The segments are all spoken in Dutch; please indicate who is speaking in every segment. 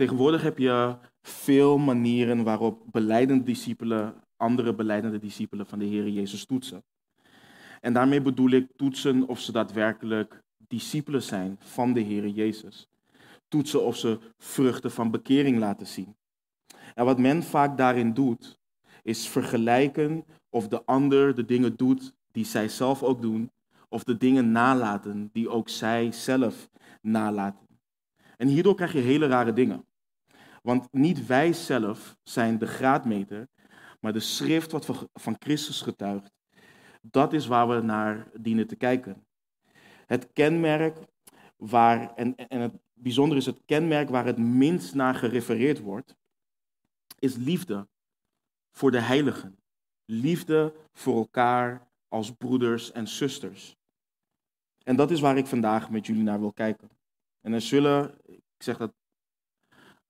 Speaker 1: Tegenwoordig heb je veel manieren waarop beleidende discipelen andere beleidende discipelen van de Heer Jezus toetsen. En daarmee bedoel ik toetsen of ze daadwerkelijk discipelen zijn van de Heer Jezus. Toetsen of ze vruchten van bekering laten zien. En wat men vaak daarin doet, is vergelijken of de ander de dingen doet die zij zelf ook doen, of de dingen nalaten die ook zij zelf nalaten. En hierdoor krijg je hele rare dingen. Want niet wij zelf zijn de graadmeter, maar de schrift wat van Christus getuigt. Dat is waar we naar dienen te kijken. Het kenmerk waar, en, en het bijzonder is het kenmerk waar het minst naar gerefereerd wordt, is liefde voor de heiligen. Liefde voor elkaar als broeders en zusters. En dat is waar ik vandaag met jullie naar wil kijken. En er zullen, ik zeg dat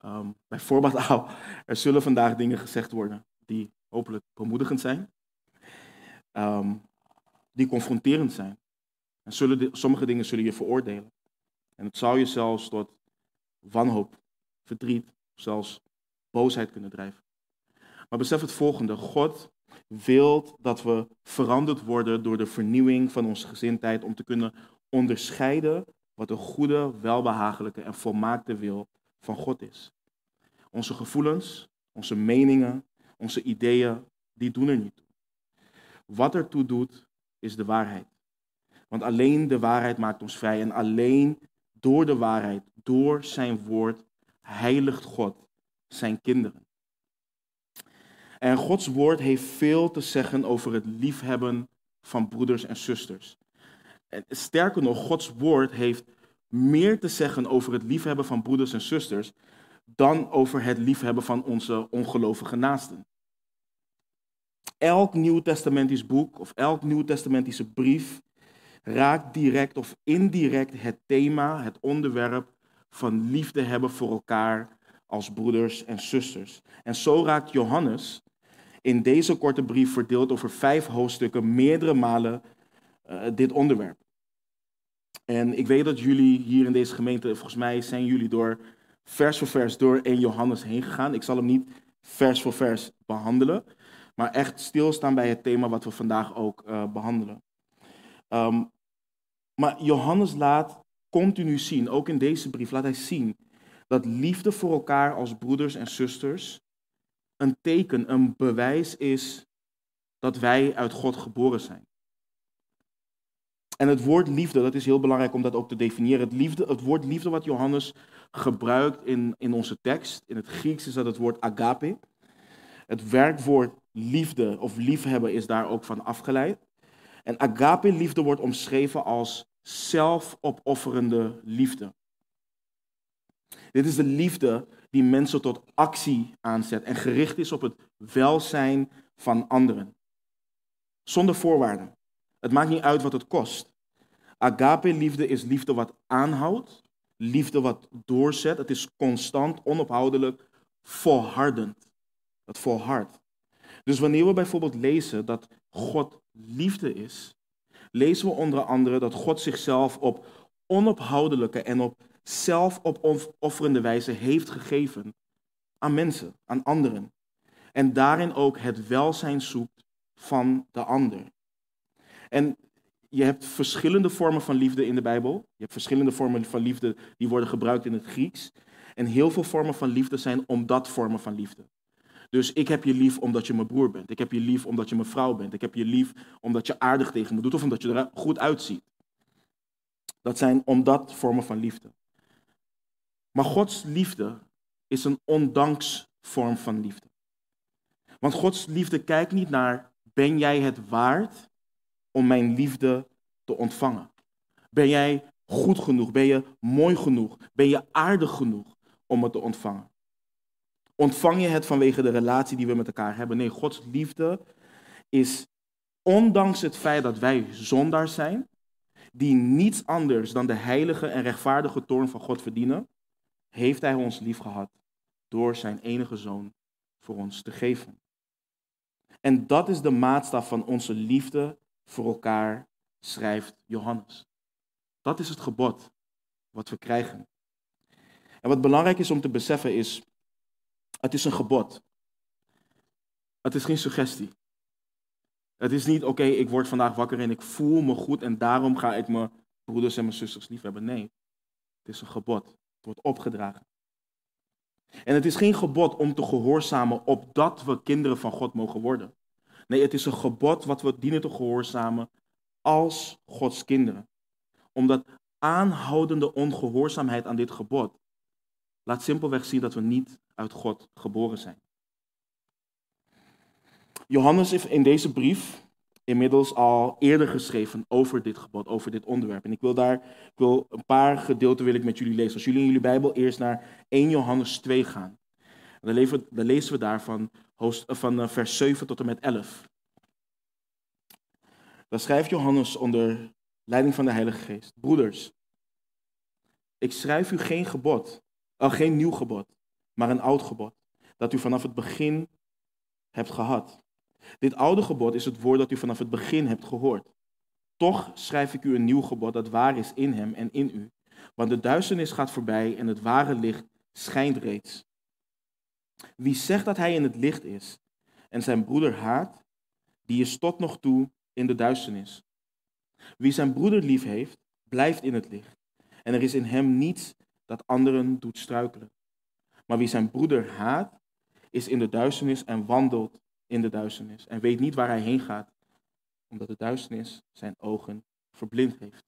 Speaker 1: um, bij voorbaat al, er zullen vandaag dingen gezegd worden die hopelijk bemoedigend zijn, ehm, die confronterend zijn. En zullen sommige dingen zullen je veroordelen. En het zou je zelfs tot wanhoop, verdriet, zelfs boosheid kunnen drijven. Maar besef het volgende: God wil dat we veranderd worden door de vernieuwing van onze gezindheid om te kunnen onderscheiden wat de goede, welbehagelijke en volmaakte wil van God is. Onze gevoelens, onze meningen, onze ideeën, die doen er niet toe. Wat ertoe doet, is de waarheid. Want alleen de waarheid maakt ons vrij. En alleen door de waarheid, door zijn woord, heiligt God zijn kinderen. En Gods woord heeft veel te zeggen over het liefhebben van broeders en zusters. Sterker nog, Gods woord heeft meer te zeggen over het liefhebben van broeders en zusters dan over het liefhebben van onze ongelovige naasten. Elk nieuwtestamentisch boek of elk nieuwtestamentische brief raakt direct of indirect het thema, het onderwerp van liefde hebben voor elkaar als broeders en zusters. En zo raakt Johannes in deze korte brief verdeeld over vijf hoofdstukken meerdere malen uh, dit onderwerp. En ik weet dat jullie hier in deze gemeente, volgens mij zijn jullie door vers voor vers door 1 Johannes heen gegaan. Ik zal hem niet vers voor vers behandelen, maar echt stilstaan bij het thema wat we vandaag ook uh, behandelen. Um, maar Johannes laat continu zien, ook in deze brief, laat hij zien dat liefde voor elkaar als broeders en zusters een teken, een bewijs is dat wij uit God geboren zijn. En het woord liefde, dat is heel belangrijk om dat ook te definiëren. Het, liefde, het woord liefde wat Johannes gebruikt in, in onze tekst, in het Grieks is dat het woord agape. Het werkwoord liefde of liefhebben is daar ook van afgeleid. En agape liefde wordt omschreven als zelfopofferende liefde. Dit is de liefde die mensen tot actie aanzet en gericht is op het welzijn van anderen. Zonder voorwaarden. Het maakt niet uit wat het kost. Agape-liefde is liefde wat aanhoudt, liefde wat doorzet. Het is constant, onophoudelijk, volhardend. Het volhardt. Dus wanneer we bijvoorbeeld lezen dat God liefde is, lezen we onder andere dat God zichzelf op onophoudelijke en op zelfopofferende wijze heeft gegeven aan mensen, aan anderen. En daarin ook het welzijn zoekt van de ander. En je hebt verschillende vormen van liefde in de Bijbel. Je hebt verschillende vormen van liefde die worden gebruikt in het Grieks. En heel veel vormen van liefde zijn omdat vormen van liefde. Dus ik heb je lief omdat je mijn broer bent. Ik heb je lief omdat je mijn vrouw bent. Ik heb je lief omdat je aardig tegen me doet of omdat je er goed uitziet. Dat zijn omdat vormen van liefde. Maar Gods liefde is een ondanks vorm van liefde. Want Gods liefde kijkt niet naar, ben jij het waard om mijn liefde te ontvangen? Ben jij goed genoeg? Ben je mooi genoeg? Ben je aardig genoeg om het te ontvangen? Ontvang je het vanwege de relatie die we met elkaar hebben? Nee, Gods liefde is, ondanks het feit dat wij zondaars zijn, die niets anders dan de heilige en rechtvaardige toorn van God verdienen, heeft Hij ons lief gehad door zijn enige zoon voor ons te geven. En dat is de maatstaf van onze liefde voor elkaar, schrijft Johannes. Dat is het gebod wat we krijgen. En wat belangrijk is om te beseffen is, het is een gebod. Het is geen suggestie. Het is niet, oké, ik word vandaag wakker en ik voel me goed en daarom ga ik mijn broeders en mijn zusters liefhebben. Nee, het is een gebod. Het wordt opgedragen. En het is geen gebod om te gehoorzamen opdat we kinderen van God mogen worden. Nee, het is een gebod wat we dienen te gehoorzamen als Gods kinderen. Omdat aanhoudende ongehoorzaamheid aan dit gebod laat simpelweg zien dat we niet uit God geboren zijn. Johannes heeft in deze brief inmiddels al eerder geschreven over dit gebod, over dit onderwerp. En ik wil daar, ik wil een paar gedeelten wil ik met jullie lezen. Als jullie in jullie Bijbel eerst naar 1 Johannes 2 gaan, we, dan lezen we daar van, van vers 7 tot en met 11. Dan schrijft Johannes onder leiding van de Heilige Geest. Broeders, ik schrijf u geen gebod, uh, geen nieuw gebod, maar een oud gebod, dat u vanaf het begin hebt gehad. Dit oude gebod is het woord dat u vanaf het begin hebt gehoord. Toch schrijf ik u een nieuw gebod dat waar is in hem en in u. Want de duisternis gaat voorbij en het ware licht schijnt reeds. Wie zegt dat hij in het licht is en zijn broeder haat, die is tot nog toe in de duisternis. Wie zijn broeder lief heeft, blijft in het licht. En er is in hem niets dat anderen doet struikelen. Maar wie zijn broeder haat, is in de duisternis en wandelt in de duisternis. En weet niet waar hij heen gaat, omdat de duisternis zijn ogen verblind heeft.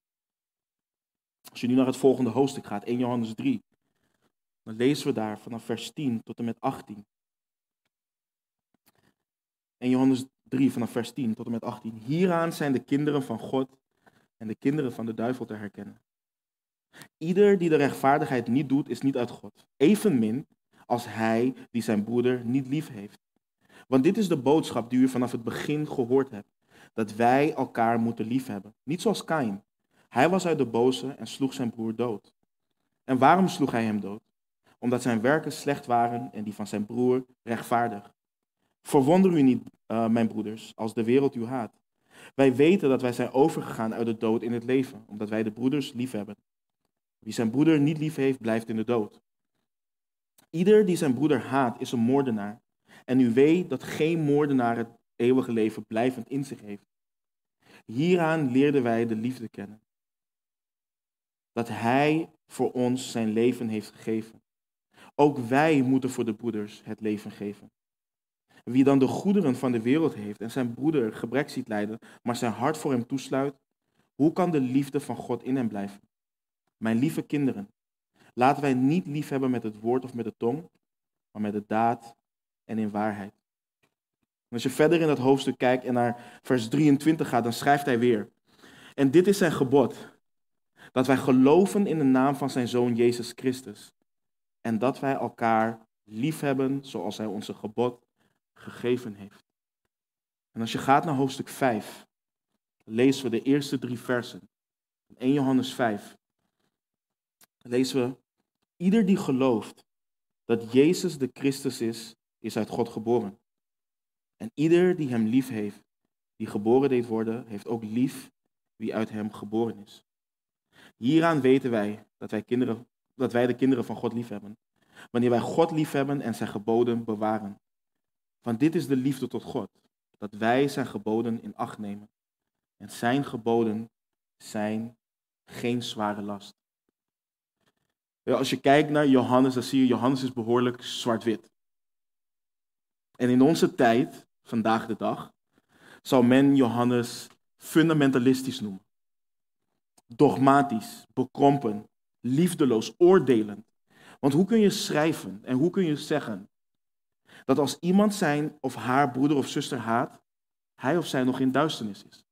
Speaker 1: Als je nu naar het volgende hoofdstuk gaat, 1 Johannes 3, dan lezen we daar vanaf vers 10 tot en met 18. 1 Johannes 3 vanaf vers 10 tot en met 18. Hieraan zijn de kinderen van God en de kinderen van de duivel te herkennen. Ieder die de rechtvaardigheid niet doet, is niet uit God. Evenmin als hij die zijn broeder niet lief heeft. Want dit is de boodschap die u vanaf het begin gehoord hebt. Dat wij elkaar moeten liefhebben. Niet zoals Kain. Hij was uit de boze en sloeg zijn broer dood. En waarom sloeg hij hem dood? Omdat zijn werken slecht waren en die van zijn broer rechtvaardig. Verwonder u niet, uh, mijn broeders, als de wereld u haat. Wij weten dat wij zijn overgegaan uit de dood in het leven, omdat wij de broeders lief hebben. Wie zijn broeder niet lief heeft, blijft in de dood. Ieder die zijn broeder haat, is een moordenaar. En u weet dat geen moordenaar het eeuwige leven blijvend in zich heeft. Hieraan leerden wij de liefde kennen. Dat Hij voor ons zijn leven heeft gegeven. Ook wij moeten voor de broeders het leven geven. Wie dan de goederen van de wereld heeft en zijn broeder gebrek ziet lijden, maar zijn hart voor hem toesluit, hoe kan de liefde van God in hem blijven? Mijn lieve kinderen, laten wij niet lief hebben met het woord of met de tong, maar met de daad en in waarheid. als je verder in dat hoofdstuk kijkt en naar vers 23 gaat, dan schrijft hij weer. En dit is zijn gebod. Dat wij geloven in de naam van zijn zoon Jezus Christus. En dat wij elkaar lief hebben zoals hij onze gebod gegeven heeft. En als je gaat naar hoofdstuk 5, lezen we de eerste drie versen. 1 Johannes 5. lezen we, ieder die gelooft dat Jezus de Christus is, is uit God geboren. En ieder die hem lief heeft, die geboren deed worden, heeft ook lief wie uit hem geboren is. Hieraan weten wij dat wij, kinderen, dat wij de kinderen van God lief hebben. Wanneer wij God lief hebben en zijn geboden bewaren. Want dit is de liefde tot God, dat wij zijn geboden in acht nemen. En zijn geboden zijn geen zware last. Als je kijkt naar Johannes, dan zie je Johannes is behoorlijk zwart-wit. En in onze tijd, vandaag de dag, zou men Johannes fundamentalistisch noemen. Dogmatisch, bekrompen, liefdeloos, oordelend. Want hoe kun je schrijven en hoe kun je zeggen dat als iemand zijn of haar broeder of zuster haat, hij of zij nog in duisternis is?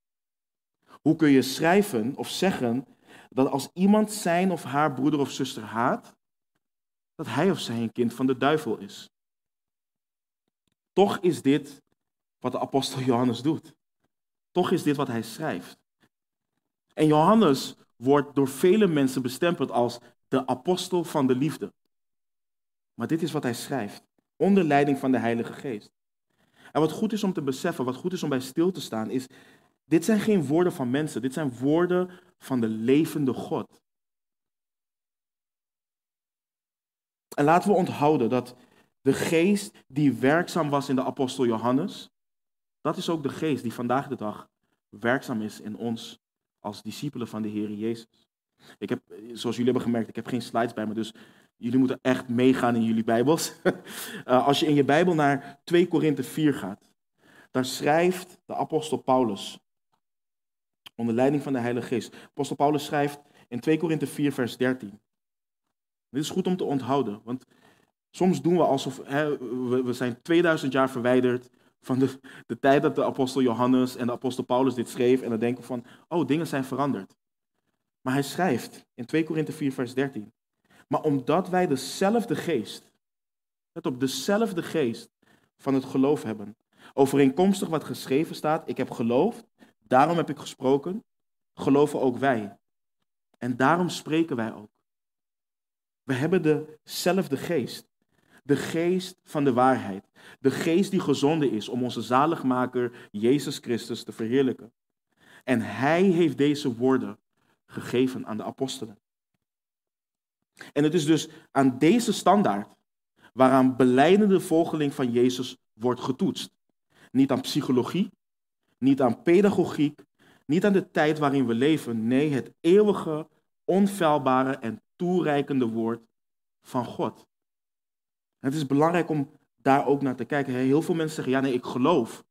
Speaker 1: Hoe kun je schrijven of zeggen dat als iemand zijn of haar broeder of zuster haat, dat hij of zij een kind van de duivel is? Toch is dit wat de apostel Johannes doet. Toch is dit wat hij schrijft. En Johannes wordt door vele mensen bestempeld als de apostel van de liefde. Maar dit is wat hij schrijft, onder leiding van de Heilige Geest. En wat goed is om te beseffen, wat goed is om bij stil te staan, is, dit zijn geen woorden van mensen, dit zijn woorden van de levende God. En laten we onthouden dat de geest die werkzaam was in de apostel Johannes, dat is ook de geest die vandaag de dag werkzaam is in ons als discipelen van de Heer Jezus. Ik heb, zoals jullie hebben gemerkt, ik heb geen slides bij me, dus jullie moeten echt meegaan in jullie Bijbels. Eh, als je in je Bijbel naar 2 Korinthe 4 gaat, daar schrijft de apostel Paulus, onder leiding van de Heilige Geest. Apostel Paulus schrijft in 2 Korinthe 4, vers 13. Dit is goed om te onthouden, want soms doen we alsof hè, we, we zijn 2000 jaar verwijderd van de, de tijd dat de apostel Johannes en de apostel Paulus dit schreef. En dan denken we van, oh, dingen zijn veranderd. Maar hij schrijft in 2 Korinthe 4, vers 13. Maar omdat wij dezelfde geest, let op, dezelfde geest van het geloof hebben. Overeenkomstig wat geschreven staat, ik heb geloofd, daarom heb ik gesproken, geloven ook wij. En daarom spreken wij ook. We hebben dezelfde geest. De geest van de waarheid. De geest die gezonden is om onze zaligmaker Jezus Christus te verheerlijken. En hij heeft deze woorden gegeven aan de apostelen. En het is dus aan deze standaard waaraan beleidende volgeling van Jezus wordt getoetst. Niet aan psychologie, niet aan pedagogiek, niet aan de tijd waarin we leven. Nee, het eeuwige, onfeilbare en toereikende woord van God. Het is belangrijk om daar ook naar te kijken. Heel veel mensen zeggen, ja nee, ik geloof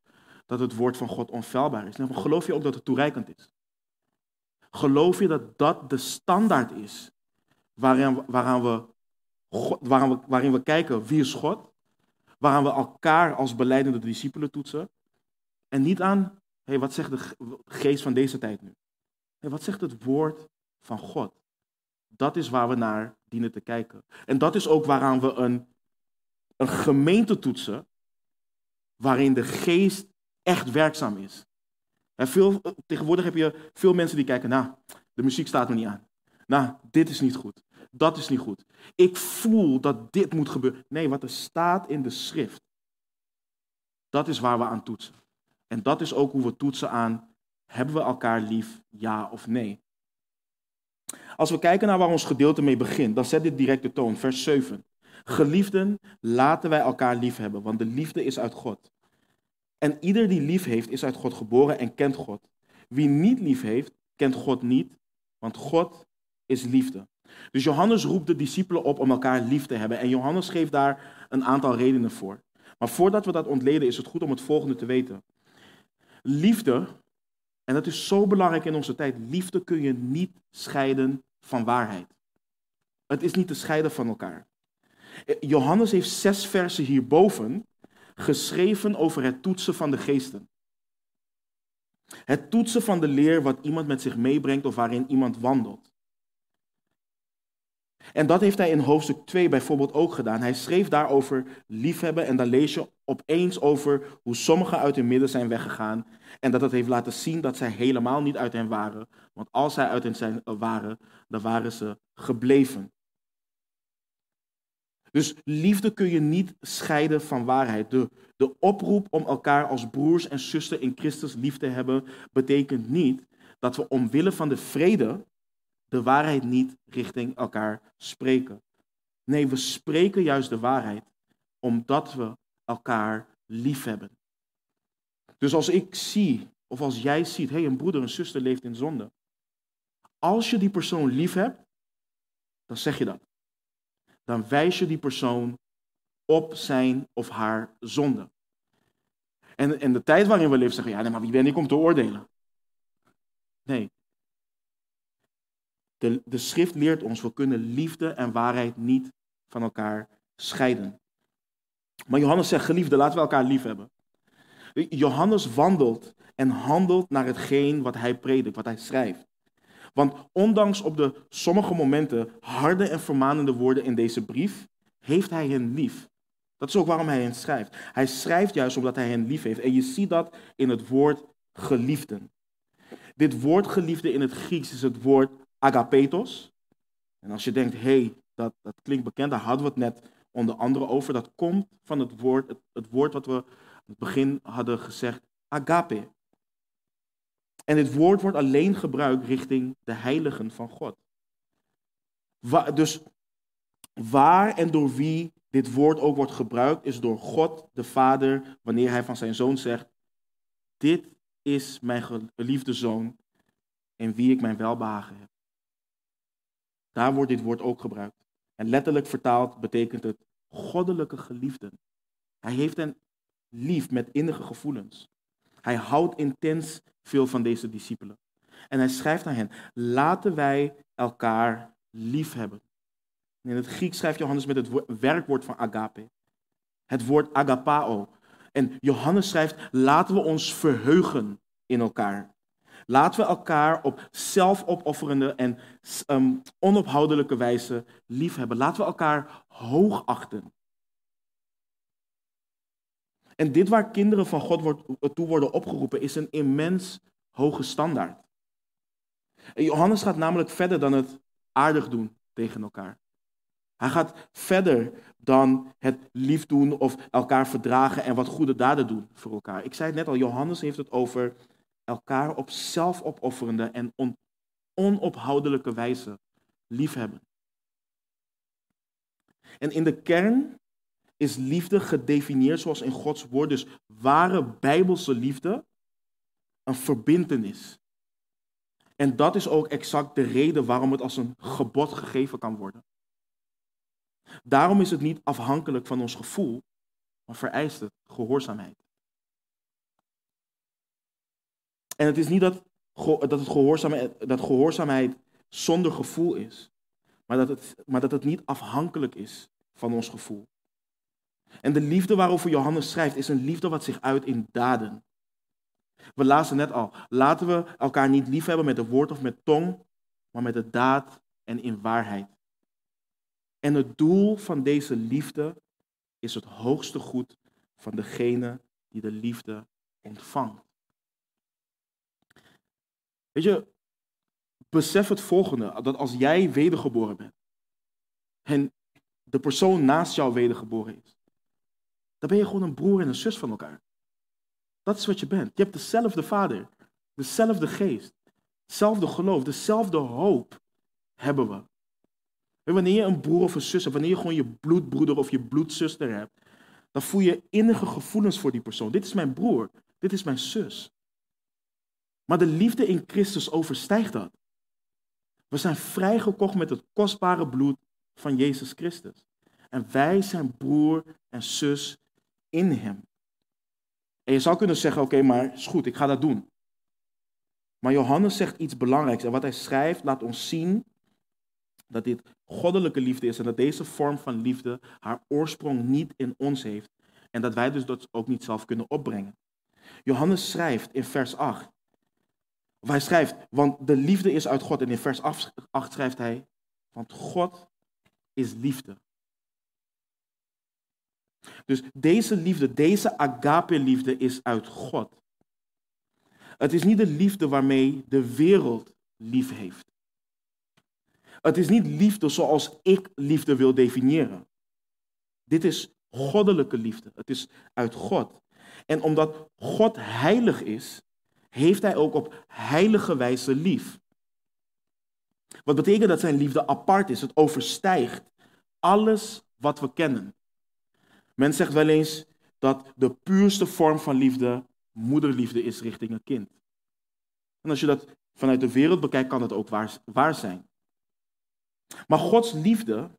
Speaker 1: dat het woord van God onfeilbaar is. maar geloof je ook dat het toereikend is? Geloof je dat dat de standaard is waaraan, waaraan we, waaraan we, waarin we kijken wie is God? Waaraan we elkaar als beleidende discipelen toetsen? En niet aan, hey, wat zegt de geest van deze tijd nu? Hey, wat zegt het woord van God? Dat is waar we naar dienen te kijken. En dat is ook waaraan we een een gemeente toetsen waarin de geest echt werkzaam is. En veel, tegenwoordig heb je veel mensen die kijken, nou, de muziek staat me niet aan. Nou, dit is niet goed. Dat is niet goed. Ik voel dat dit moet gebeuren. Nee, wat er staat in de schrift, dat is waar we aan toetsen. En dat is ook hoe we toetsen aan, hebben we elkaar lief, ja of nee? Als we kijken naar waar ons gedeelte mee begint, dan zet dit direct de toon, vers 7. Geliefden, laten wij elkaar lief hebben, want de liefde is uit God. En ieder die lief heeft, is uit God geboren en kent God. Wie niet lief heeft, kent God niet, want God is liefde. Dus Johannes roept de discipelen op om elkaar lief te hebben. En Johannes geeft daar een aantal redenen voor. Maar voordat we dat ontleden, is het goed om het volgende te weten. Liefde, en dat is zo belangrijk in onze tijd, liefde kun je niet scheiden van waarheid. Het is niet te scheiden van elkaar. Johannes heeft zes versen hierboven geschreven over het toetsen van de geesten. Het toetsen van de leer wat iemand met zich meebrengt of waarin iemand wandelt. En dat heeft hij in hoofdstuk 2 bijvoorbeeld ook gedaan. Hij schreef daarover liefhebben en dan lees je opeens over hoe sommigen uit hun midden zijn weggegaan. En dat het heeft laten zien dat zij helemaal niet uit hen waren. Want als zij uit hen zijn, waren, dan waren ze gebleven. Dus liefde kun je niet scheiden van waarheid. De, de oproep om elkaar als broers en zussen in Christus lief te hebben, betekent niet dat we omwille van de vrede de waarheid niet richting elkaar spreken. Nee, we spreken juist de waarheid omdat we elkaar lief hebben. Dus als ik zie, of als jij ziet, hé, hey, een broeder, een zuster leeft in zonde. Als je die persoon lief hebt, dan zeg je dat dan wijs je die persoon op zijn of haar zonde. En in de tijd waarin we leven zeggen, ja, nee, maar wie ben ik om te oordelen? Nee. De, de schrift leert ons, we kunnen liefde en waarheid niet van elkaar scheiden. Maar Johannes zegt, geliefde, laten we elkaar lief hebben. Johannes wandelt en handelt naar hetgeen wat hij predikt, wat hij schrijft. Want ondanks op de sommige momenten harde en vermanende woorden in deze brief, heeft hij hen lief. Dat is ook waarom hij hen schrijft. Hij schrijft juist omdat hij hen lief heeft. En je ziet dat in het woord geliefden. Dit woord geliefde in het Grieks is het woord agapetos. En als je denkt, hé, hey, dat, dat klinkt bekend, daar hadden we het net onder andere over. Dat komt van het woord, het, het woord wat we aan het begin hadden gezegd, agape. En dit woord wordt alleen gebruikt richting de heiligen van God. dus waar en door wie dit woord ook wordt gebruikt, is door God de Vader, wanneer hij van zijn zoon zegt, dit is mijn geliefde zoon in wie ik mijn welbehagen heb. Daar wordt dit woord ook gebruikt. En letterlijk vertaald betekent het goddelijke geliefden. Hij heeft hen lief met innige gevoelens. Hij houdt intens veel van deze discipelen. En hij schrijft aan hen, laten wij elkaar lief hebben. In het Grieks schrijft Johannes met het werkwoord van agape. Het woord agapao. En Johannes schrijft, laten we ons verheugen in elkaar. Laten we elkaar op zelfopofferende en um, onophoudelijke wijze liefhebben. Laten we elkaar hoog achten. En dit waar kinderen van God wordt, toe worden opgeroepen, is een immens hoge standaard. Johannes gaat namelijk verder dan het aardig doen tegen elkaar. Hij gaat verder dan het lief doen of elkaar verdragen en wat goede daden doen voor elkaar. Ik zei het net al, Johannes heeft het over elkaar op zelfopofferende en onophoudelijke wijze liefhebben. En in de kern is liefde gedefinieerd zoals in Gods woord. Dus ware bijbelse liefde een verbintenis. En dat is ook exact de reden waarom het als een gebod gegeven kan worden. Daarom is het niet afhankelijk van ons gevoel, maar vereist het gehoorzaamheid. En het is niet dat, dat, het gehoorzaamheid, dat gehoorzaamheid zonder gevoel is, maar dat, het, maar dat het niet afhankelijk is van ons gevoel. En de liefde waarover Johannes schrijft is een liefde wat zich uit in daden. We lazen net al, laten we elkaar niet lief hebben met het woord of met tong, maar met de daad en in waarheid. En het doel van deze liefde is het hoogste goed van degene die de liefde ontvangt. Weet je, besef het volgende, dat als jij wedergeboren bent en de persoon naast jou wedergeboren is, dan ben je gewoon een broer en een zus van elkaar. Dat is wat je bent. Je hebt dezelfde vader, dezelfde geest, hetzelfde geloof, dezelfde hoop hebben we. Wanneer je een broer of een zus hebt, wanneer je gewoon je bloedbroeder of je bloedzuster hebt, dan voel je innige gevoelens voor die persoon. Dit is mijn broer, dit is mijn zus. Maar de liefde in Christus overstijgt dat. We zijn vrijgekocht met het kostbare bloed van Jezus Christus. En wij zijn broer en zus in Hem. En je zou kunnen zeggen, oké, maar is goed, ik ga dat doen. Maar Johannes zegt iets belangrijks. En wat hij schrijft laat ons zien dat dit goddelijke liefde is. En dat deze vorm van liefde haar oorsprong niet in ons heeft. En dat wij dus dat ook niet zelf kunnen opbrengen. Johannes schrijft in vers 8. Of hij schrijft, want de liefde is uit God. En in vers 8 schrijft hij, want God is liefde. Dus deze liefde, deze agape-liefde is uit God. Het is niet de liefde waarmee de wereld lief heeft. Het is niet liefde zoals ik liefde wil definiëren. Dit is goddelijke liefde. Het is uit God. En omdat God heilig is, heeft hij ook op heilige wijze lief. Wat betekent dat zijn liefde apart is. Het overstijgt alles wat we kennen. Men zegt wel eens dat de puurste vorm van liefde moederliefde is richting een kind. En als je dat vanuit de wereld bekijkt, kan het ook waar, waar zijn. Maar Gods liefde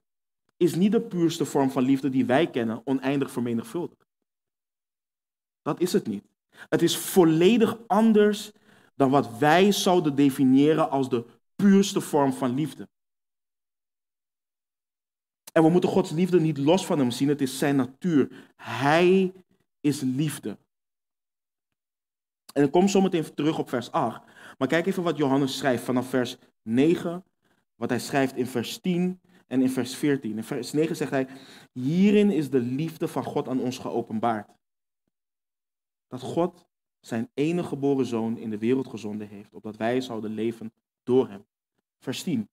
Speaker 1: is niet de puurste vorm van liefde die wij kennen, oneindig vermenigvuldigd. Dat is het niet. Het is volledig anders dan wat wij zouden definiëren als de puurste vorm van liefde. En we moeten Gods liefde niet los van hem zien. Het is zijn natuur. Hij is liefde. En ik kom zo meteen terug op vers 8. Maar kijk even wat Johannes schrijft vanaf vers 9. Wat hij schrijft in vers 10 en in vers 14. In vers 9 zegt hij: Hierin is de liefde van God aan ons geopenbaard. Dat God zijn enige geboren zoon in de wereld gezonden heeft, opdat wij zouden leven door hem. Vers 10.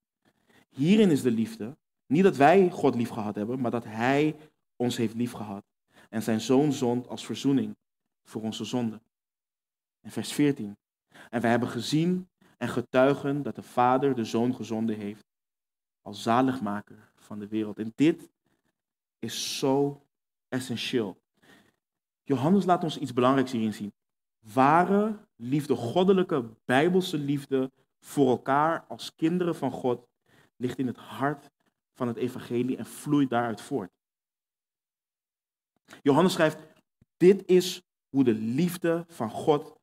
Speaker 1: Hierin is de liefde, niet dat wij God lief gehad hebben, maar dat Hij ons heeft lief gehad. En zijn zoon zond als verzoening voor onze zonden. En vers 14. En wij hebben gezien en getuigen dat de Vader de Zoon gezonden heeft als zaligmaker van de wereld. En dit is zo essentieel. Johannes laat ons iets belangrijks hierin zien. Ware liefde, goddelijke, bijbelse liefde voor elkaar als kinderen van God ligt in het hart van het evangelie en vloeit daaruit voort. Johannes schrijft, dit is hoe de liefde van God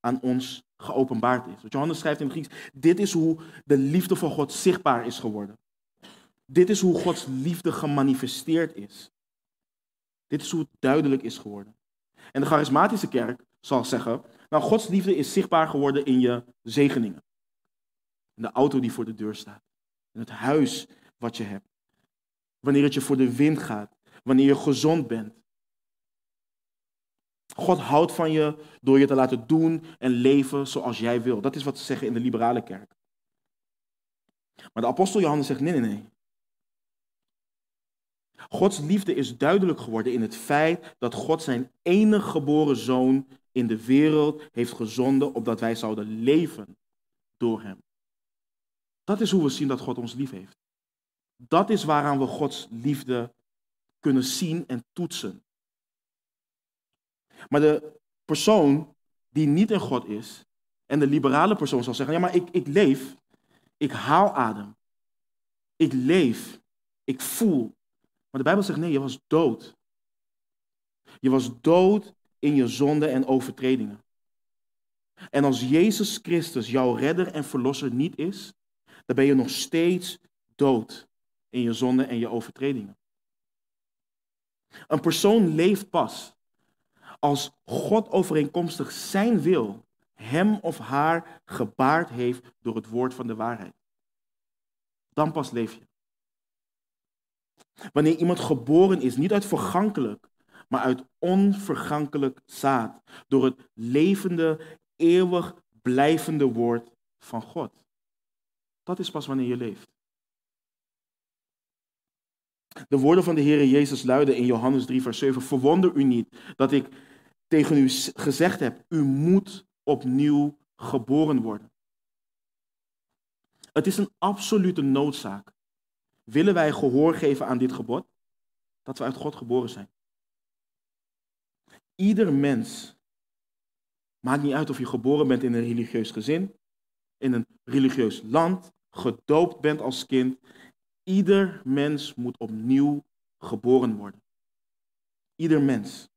Speaker 1: aan ons geopenbaard is. Wat Johannes schrijft in het Grieks, dit is hoe de liefde van God zichtbaar is geworden. Dit is hoe Gods liefde gemanifesteerd is. Dit is hoe het duidelijk is geworden. En de charismatische kerk zal zeggen, nou Gods liefde is zichtbaar geworden in je zegeningen. In de auto die voor de deur staat. In het huis wat je hebt. Wanneer het je voor de wind gaat. Wanneer je gezond bent. God houdt van je door je te laten doen en leven zoals jij wil. Dat is wat ze zeggen in de liberale kerk. Maar de apostel Johannes zegt nee, nee, nee. Gods liefde is duidelijk geworden in het feit dat God zijn enige geboren zoon in de wereld heeft gezonden opdat wij zouden leven door hem. Dat is hoe we zien dat God ons lief heeft. Dat is waaraan we Gods liefde kunnen zien en toetsen. Maar de persoon die niet in God is, en de liberale persoon zal zeggen, ja maar ik, ik leef, ik haal adem, ik leef, ik voel. Maar de Bijbel zegt nee, je was dood. Je was dood in je zonde en overtredingen. En als Jezus Christus jouw redder en verlosser niet is, dan ben je nog steeds dood in je zonde en je overtredingen. Een persoon leeft pas als God overeenkomstig zijn wil hem of haar gebaard heeft door het woord van de waarheid. Dan pas leef je. Wanneer iemand geboren is, niet uit vergankelijk, maar uit onvergankelijk zaad, door het levende, eeuwig blijvende woord van God. Dat is pas wanneer je leeft. De woorden van de Heer Jezus luiden in Johannes 3, vers 7. Verwonder u niet dat ik tegen u gezegd heb, u moet opnieuw geboren worden. Het is een absolute noodzaak. Willen wij gehoor geven aan dit gebod? Dat we uit God geboren zijn. Ieder mens, maakt niet uit of je geboren bent in een religieus gezin, in een religieus land, gedoopt bent als kind. Ieder mens moet opnieuw geboren worden. Ieder mens.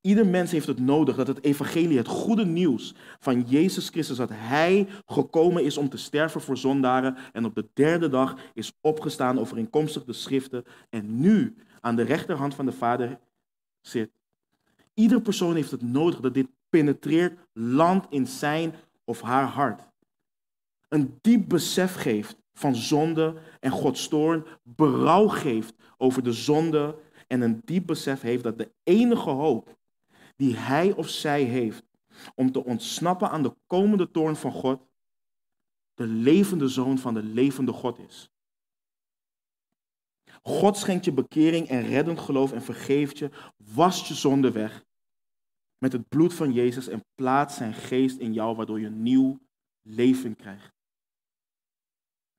Speaker 1: Ieder mens heeft het nodig dat het evangelie, het goede nieuws van Jezus Christus, dat Hij gekomen is om te sterven voor zondaren en op de derde dag is opgestaan overeenkomstig de schriften en nu aan de rechterhand van de Vader zit. Ieder persoon heeft het nodig dat dit penetreert, land in zijn of haar hart. Een diep besef geeft van zonde en Gods toorn, berouw geeft over de zonde en een diep besef heeft dat de enige hoop die hij of zij heeft om te ontsnappen aan de komende toorn van God, de levende zoon van de levende God is. God schenkt je bekering en reddend geloof en vergeeft je, wast je zonde weg met het bloed van Jezus en plaatst zijn geest in jou, waardoor je nieuw leven krijgt.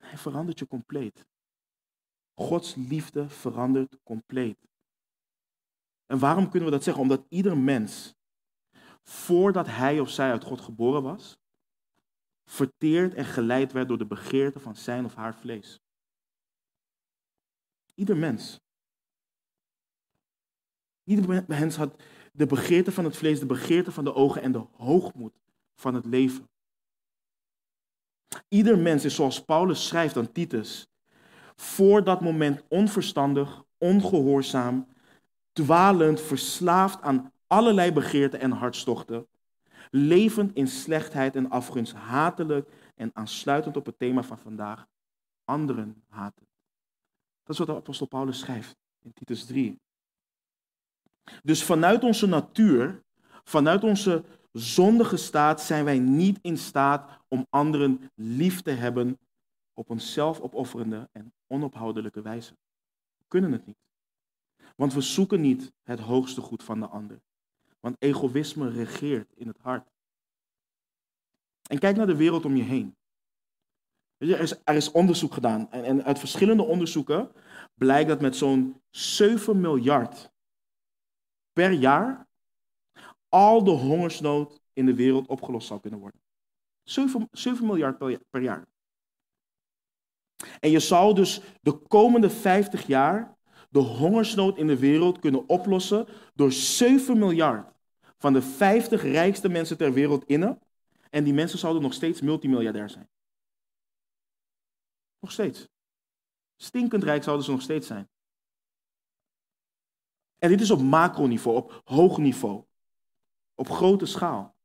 Speaker 1: Hij verandert je compleet. Gods liefde verandert compleet. En waarom kunnen we dat zeggen? Omdat ieder mens, voordat hij of zij uit God geboren was, verteerd en geleid werd door de begeerte van zijn of haar vlees. Ieder mens. Ieder mens had de begeerte van het vlees, de begeerte van de ogen en de hoogmoed van het leven. Ieder mens is zoals Paulus schrijft aan Titus, voor dat moment onverstandig, ongehoorzaam, dwalend, verslaafd aan allerlei begeerten en hartstochten, levend in slechtheid en afgunst, hatelijk en aansluitend op het thema van vandaag, anderen haten. Dat is wat de apostel Paulus schrijft in Titus 3. Dus vanuit onze natuur, vanuit onze zondige staat, zijn wij niet in staat om anderen lief te hebben op een zelfopofferende en onophoudelijke wijze. We kunnen het niet. Want we zoeken niet het hoogste goed van de ander. Want egoïsme regeert in het hart. En kijk naar de wereld om je heen. Er is, er is onderzoek gedaan. En, en uit verschillende onderzoeken blijkt dat met zo'n 7 miljard per jaar al de hongersnood in de wereld opgelost zou kunnen worden. 7, 7 miljard per jaar. En je zou dus de komende 50 jaar de hongersnood in de wereld kunnen oplossen door 7 miljard van de 50 rijkste mensen ter wereld innen. En die mensen zouden nog steeds multimiljardair zijn. Nog steeds. Stinkend rijk zouden ze nog steeds zijn. En dit is op macroniveau, op hoog niveau. Op grote schaal.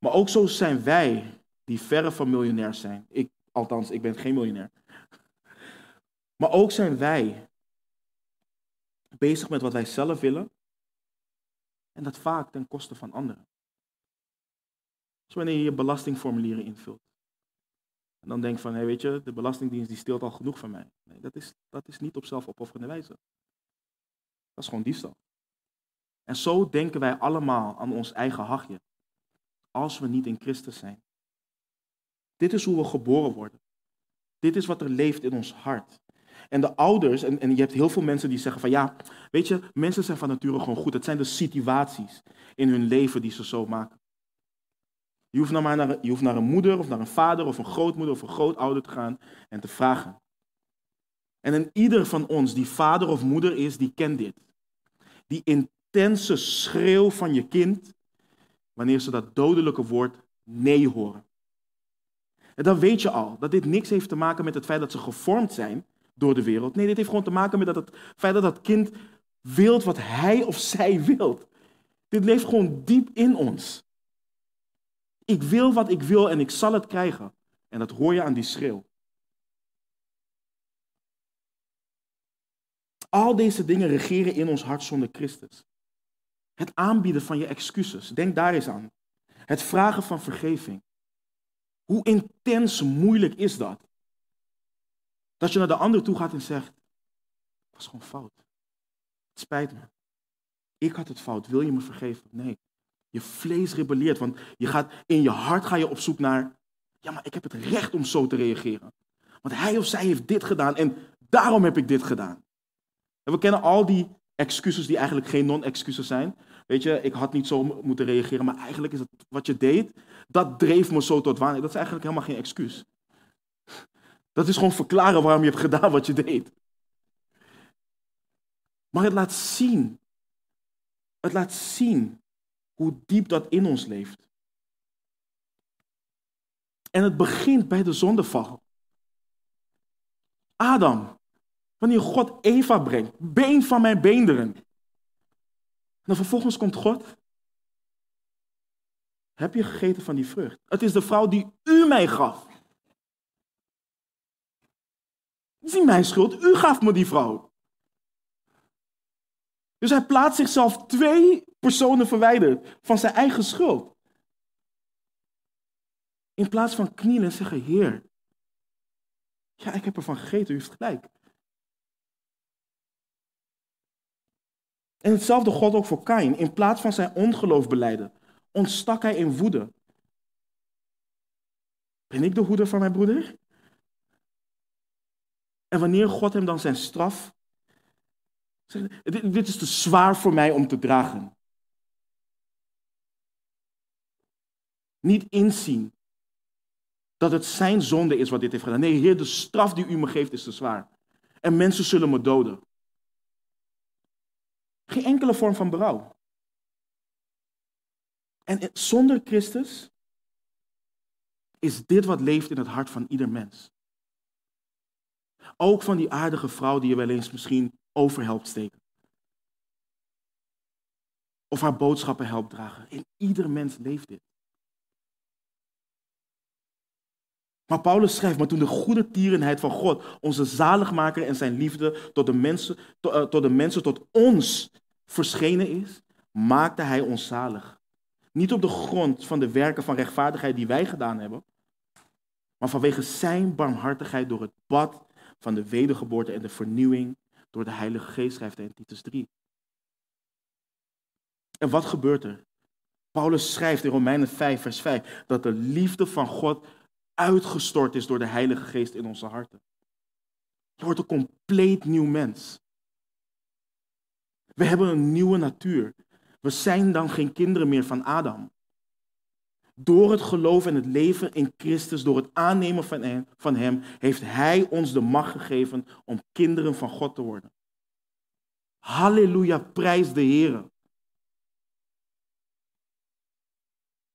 Speaker 1: Maar ook zo zijn wij, die verre van miljonair zijn. Ik, althans, ik ben geen miljonair. Maar ook zijn wij bezig met wat wij zelf willen. En dat vaak ten koste van anderen. Dus wanneer je je belastingformulieren invult. En dan denk van, hey, weet je, de Belastingdienst die steelt al genoeg van mij. Nee, dat is, dat is niet op zelfopofferende wijze. Dat is gewoon diefstal. En zo denken wij allemaal aan ons eigen hachje. Als we niet in Christus zijn. Dit is hoe we geboren worden. Dit is wat er leeft in ons hart. En de ouders, en, en je hebt heel veel mensen die zeggen van ja, weet je, mensen zijn van nature gewoon goed. Het zijn de situaties in hun leven die ze zo maken. Je hoeft, nou maar naar, je hoeft naar een moeder of naar een vader of een grootmoeder of een grootouder te gaan en te vragen. En in ieder van ons die vader of moeder is, die kent dit. Die intense schreeuw van je kind wanneer ze dat dodelijke woord nee horen. En dan weet je al dat dit niks heeft te maken met het feit dat ze gevormd zijn door de wereld. Nee, dit heeft gewoon te maken met dat het feit dat dat kind wilt wat hij of zij wilt. Dit leeft gewoon diep in ons. Ik wil wat ik wil en ik zal het krijgen. En dat hoor je aan die schreeuw. Al deze dingen regeren in ons hart zonder Christus. Het aanbieden van je excuses, denk daar eens aan. Het vragen van vergeving. Hoe intens moeilijk is dat? Dat je naar de ander toe gaat en zegt, het was gewoon fout. Het spijt me. Ik had het fout. Wil je me vergeven? Nee. Je vlees rebelleert, want je gaat, in je hart ga je op zoek naar, ja, maar ik heb het recht om zo te reageren. Want hij of zij heeft dit gedaan en daarom heb ik dit gedaan. En we kennen al die excuses die eigenlijk geen non-excuses zijn. Weet je, ik had niet zo moeten reageren, maar eigenlijk is het wat je deed, dat dreef me zo tot wanneer. Dat is eigenlijk helemaal geen excuus. Dat is gewoon verklaren waarom je hebt gedaan wat je deed. Maar het laat zien. Het laat zien hoe diep dat in ons leeft. En het begint bij de zondeval. Adam, wanneer God Eva brengt, been van mijn beenderen. En dan vervolgens komt God. Heb je gegeten van die vrucht? Het is de vrouw die u mij gaf. Het is niet mijn schuld, u gaf me die vrouw. Dus hij plaatst zichzelf twee personen verwijderd van zijn eigen schuld. In plaats van knielen en zeggen, Heer, ja, ik heb ervan gegeten, u heeft gelijk. En hetzelfde God ook voor Kain. In plaats van zijn ongeloof beleiden, ontstak hij in woede. Ben ik de hoeder van mijn broeder? En wanneer God hem dan zijn straf. Dit is te zwaar voor mij om te dragen. Niet inzien dat het zijn zonde is wat dit heeft gedaan. Nee, Heer, de straf die u me geeft is te zwaar. En mensen zullen me doden. Geen enkele vorm van berouw. En zonder Christus is dit wat leeft in het hart van ieder mens. Ook van die aardige vrouw die je wel eens misschien over helpt steken. Of haar boodschappen helpt dragen. In ieder mens leeft dit. Maar Paulus schrijft, maar toen de goede tierenheid van God, onze zaligmaker en zijn liefde tot de mensen tot, uh, tot, de mensen, tot ons verschenen is, maakte hij ons zalig. Niet op de grond van de werken van rechtvaardigheid die wij gedaan hebben, maar vanwege zijn barmhartigheid door het bad van de wedergeboorte en de vernieuwing door de Heilige Geest, schrijft hij in Titus 3. En wat gebeurt er? Paulus schrijft in Romeinen 5, vers 5, dat de liefde van God uitgestort is door de Heilige Geest in onze harten. Je wordt een compleet nieuw mens. We hebben een nieuwe natuur. We zijn dan geen kinderen meer van Adam. Door het geloof en het leven in Christus, door het aannemen van hem, van hem, heeft Hij ons de macht gegeven om kinderen van God te worden. Halleluja, prijs de Heer.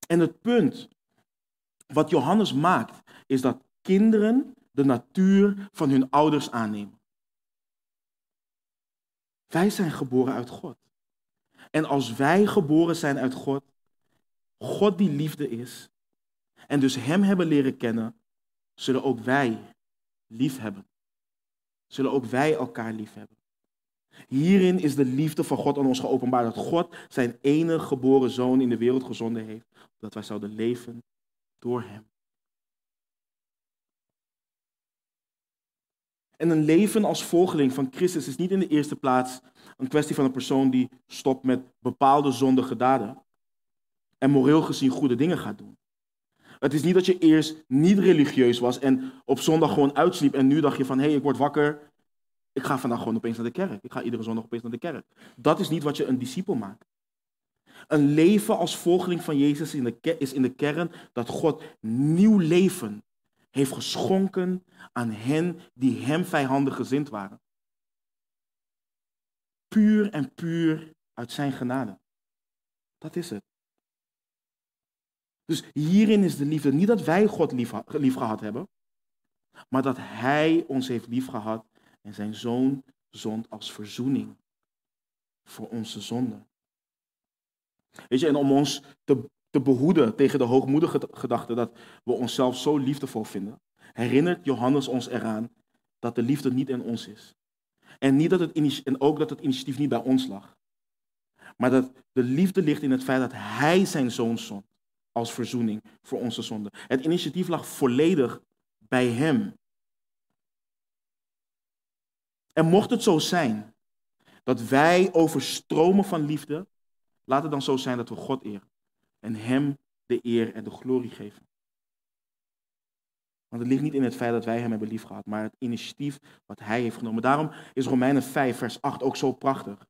Speaker 1: En het punt wat Johannes maakt, is dat kinderen de natuur van hun ouders aannemen. Wij zijn geboren uit God. En als wij geboren zijn uit God, God die liefde is, en dus Hem hebben leren kennen, zullen ook wij lief hebben. Zullen ook wij elkaar lief hebben. Hierin is de liefde van God aan ons geopenbaard. Dat God zijn enige geboren zoon in de wereld gezonden heeft. Dat wij zouden leven door Hem. En een leven als volgeling van Christus is niet in de eerste plaats een kwestie van een persoon die stopt met bepaalde zondige daden en moreel gezien goede dingen gaat doen. Het is niet dat je eerst niet religieus was en op zondag gewoon uitsliep en nu dacht je van hé, hey, ik word wakker, ik ga vandaag gewoon opeens naar de kerk. Ik ga iedere zondag opeens naar de kerk. Dat is niet wat je een discipel maakt. Een leven als volgeling van Jezus is in de kern dat God nieuw leven heeft geschonken aan hen die hem vijandig gezind waren. Puur en puur uit zijn genade. Dat is het. Dus hierin is de liefde niet dat wij God lief, lief gehad hebben, maar dat Hij ons heeft lief gehad en zijn zoon zond als verzoening voor onze zonden. Weet je, en om ons te, te behoeden tegen de hoogmoedige gedachte dat we onszelf zo liefdevol vinden, herinnert Johannes ons eraan dat de liefde niet in ons is. En, niet dat het, en ook dat het initiatief niet bij ons lag. Maar dat de liefde ligt in het feit dat hij zijn zoon zond als verzoening voor onze zonden. Het initiatief lag volledig bij hem. En mocht het zo zijn dat wij overstromen van liefde, laat het dan zo zijn dat we God eren en Hem de eer en de glorie geven. Want het ligt niet in het feit dat wij Hem hebben liefgehad, maar het initiatief wat Hij heeft genomen. Daarom is Romeinen 5, vers 8 ook zo prachtig.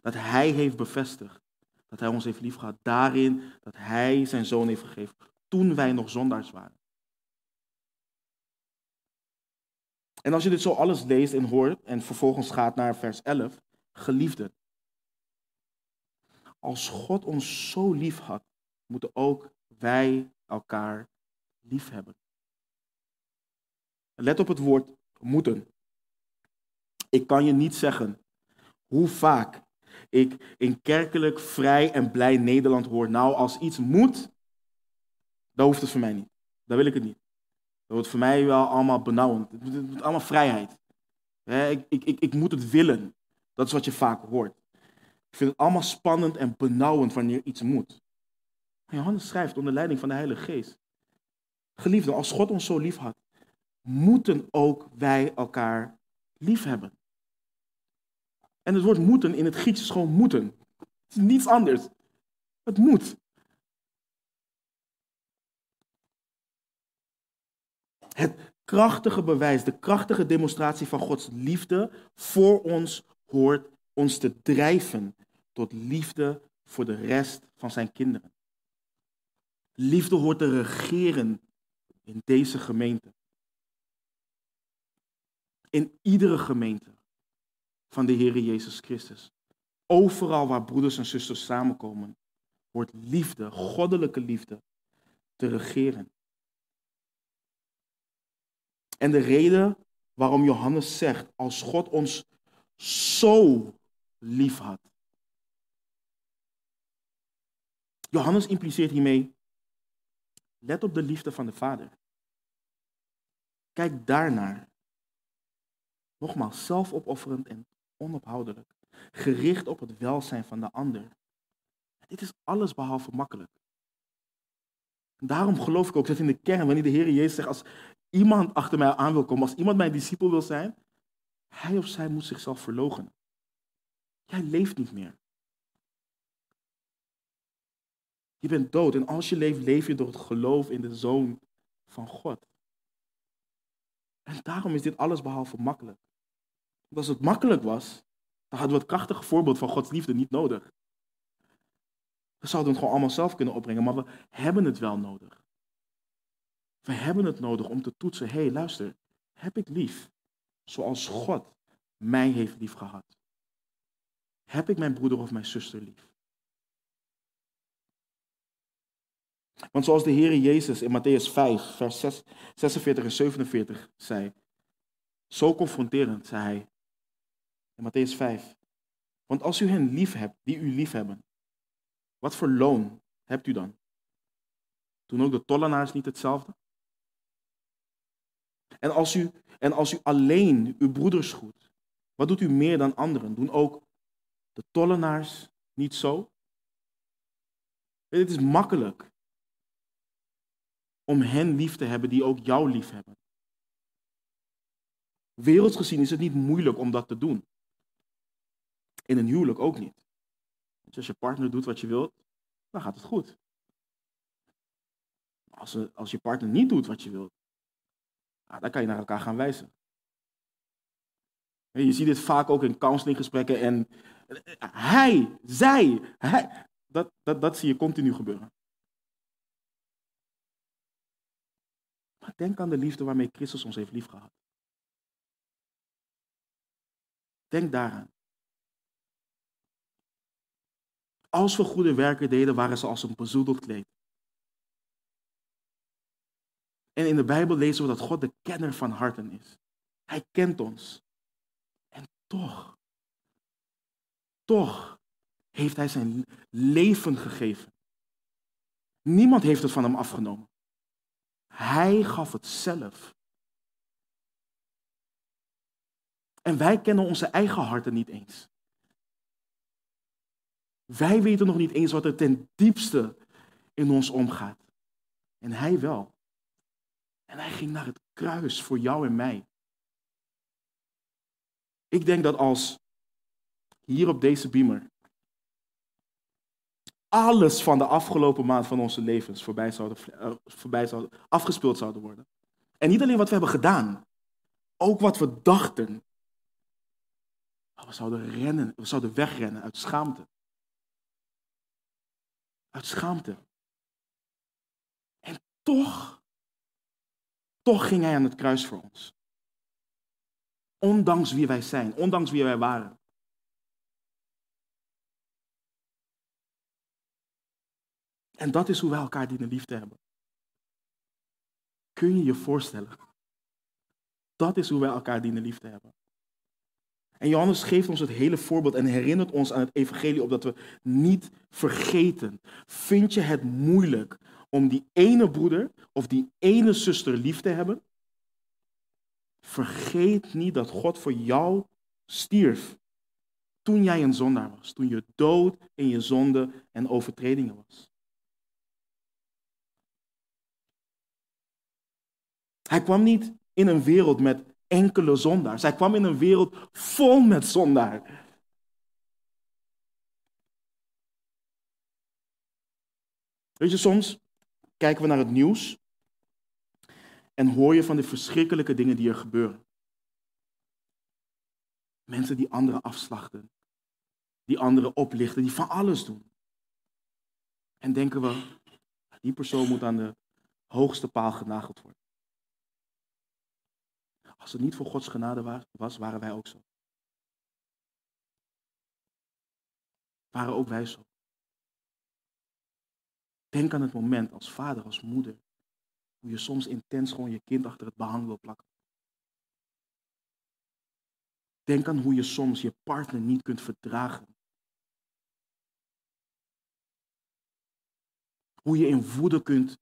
Speaker 1: Dat Hij heeft bevestigd dat Hij ons heeft liefgehad. Daarin dat Hij Zijn Zoon heeft gegeven, toen wij nog zondaars waren. En als je dit zo alles leest en hoort en vervolgens gaat naar vers 11, geliefde. Als God ons zo lief had, moeten ook wij elkaar lief hebben. Let op het woord moeten. Ik kan je niet zeggen hoe vaak ik in kerkelijk vrij en blij Nederland hoor. Nou, als iets moet, dan hoeft het voor mij niet. Dan wil ik het niet. Dat wordt voor mij wel allemaal benauwend. Het moet allemaal vrijheid. Ik, ik, ik, ik moet het willen. Dat is wat je vaak hoort. Ik vind het allemaal spannend en benauwend wanneer iets moet. Johannes schrijft onder leiding van de Heilige Geest. Geliefden, als God ons zo lief had, moeten ook wij elkaar lief hebben. En het woord moeten in het Grieks is gewoon moeten. Het is niets anders. Het moet. Het krachtige bewijs, de krachtige demonstratie van Gods liefde voor ons hoort ons te drijven tot liefde voor de rest van zijn kinderen. Liefde hoort te regeren in deze gemeente. In iedere gemeente van de Heer Jezus Christus. Overal waar broeders en zusters samenkomen, hoort liefde, goddelijke liefde, te regeren. En de reden waarom Johannes zegt, als God ons zo lief had. Johannes impliceert hiermee, let op de liefde van de Vader. Kijk daarnaar. Nogmaals, zelfopofferend en onophoudelijk. Gericht op het welzijn van de ander. Dit is alles behalve makkelijk. Daarom geloof ik ook dat in de kern, wanneer de Heer Jezus zegt, als iemand achter mij aan wil komen, als iemand mijn discipel wil zijn, hij of zij moet zichzelf verloochenen. Jij leeft niet meer. Je bent dood en als je leeft, leef je door het geloof in de Zoon van God. En daarom is dit alles behalve makkelijk. Want als het makkelijk was, dan hadden we het krachtige voorbeeld van Gods liefde niet nodig. We zouden het gewoon allemaal zelf kunnen opbrengen, maar we hebben het wel nodig. We hebben het nodig om te toetsen, hé hey, luister, heb ik lief zoals God mij heeft lief gehad? Heb ik mijn broeder of mijn zuster lief? Want zoals de Heer Jezus in Matthäus 5, vers 46 en 47 zei, zo confronterend zei hij in Matthäus 5. Want als u hen lief hebt, die u lief hebben, wat voor loon hebt u dan? Doen ook de tollenaars niet hetzelfde? En als u, en als u alleen uw broeders goed, wat doet u meer dan anderen? Doen ook de tollenaars niet zo? Het is makkelijk om hen lief te hebben die ook jou lief hebben. Werelds gezien is het niet moeilijk om dat te doen. In een huwelijk ook niet. als je partner doet wat je wilt, dan gaat het goed. Als, als je partner niet doet wat je wilt, dan kan je naar elkaar gaan wijzen. je ziet dit vaak ook in counselinggesprekken en hij, zij, hij, dat, dat, dat zie je continu gebeuren. Maar denk aan de liefde waarmee Christus ons heeft liefgehad. Denk daaraan. Als we goede werken deden, waren ze als een bezoedeld kleed. En in de Bijbel lezen we dat God de kenner van harten is. Hij kent ons. En toch, toch heeft hij zijn leven gegeven. Niemand heeft het van hem afgenomen. Hij gaf het zelf. En wij kennen onze eigen harten niet eens. Wij weten nog niet eens wat er ten diepste in ons omgaat. En hij wel. En hij ging naar het kruis voor jou en mij. Ik denk dat als hier op deze beamer alles van de afgelopen maand van onze levens voorbij zouden, uh, voorbij zouden, afgespeeld zouden worden. En niet alleen wat we hebben gedaan, ook wat we dachten. We zouden rennen, we zouden wegrennen uit schaamte. Uit schaamte. En toch, toch ging hij aan het kruis voor ons. Ondanks wie wij zijn, ondanks wie wij waren. En dat is hoe wij elkaar dienen lief te hebben. Kun je je voorstellen? Dat is hoe wij elkaar dienen lief te hebben. En Johannes geeft ons het hele voorbeeld en herinnert ons aan het evangelie opdat we niet vergeten. Vind je het moeilijk om die ene broeder of die ene zuster lief te hebben? Vergeet niet dat God voor jou stierf toen jij een zondaar was, toen je dood in je zonde en overtredingen was. Hij kwam niet in een wereld met enkele zondaars. Hij kwam in een wereld vol met zondaar. Weet je, soms kijken we naar het nieuws en hoor je van de verschrikkelijke dingen die er gebeuren. Mensen die anderen afslachten, die anderen oplichten, die van alles doen. En denken we, die persoon moet aan de hoogste paal genageld worden. Als het niet voor Gods genade was, waren wij ook zo. Waren ook wij zo. Denk aan het moment als vader, als moeder, hoe je soms intens gewoon je kind achter het behang wil plakken. Denk aan hoe je soms je partner niet kunt verdragen. Hoe je in woede kunt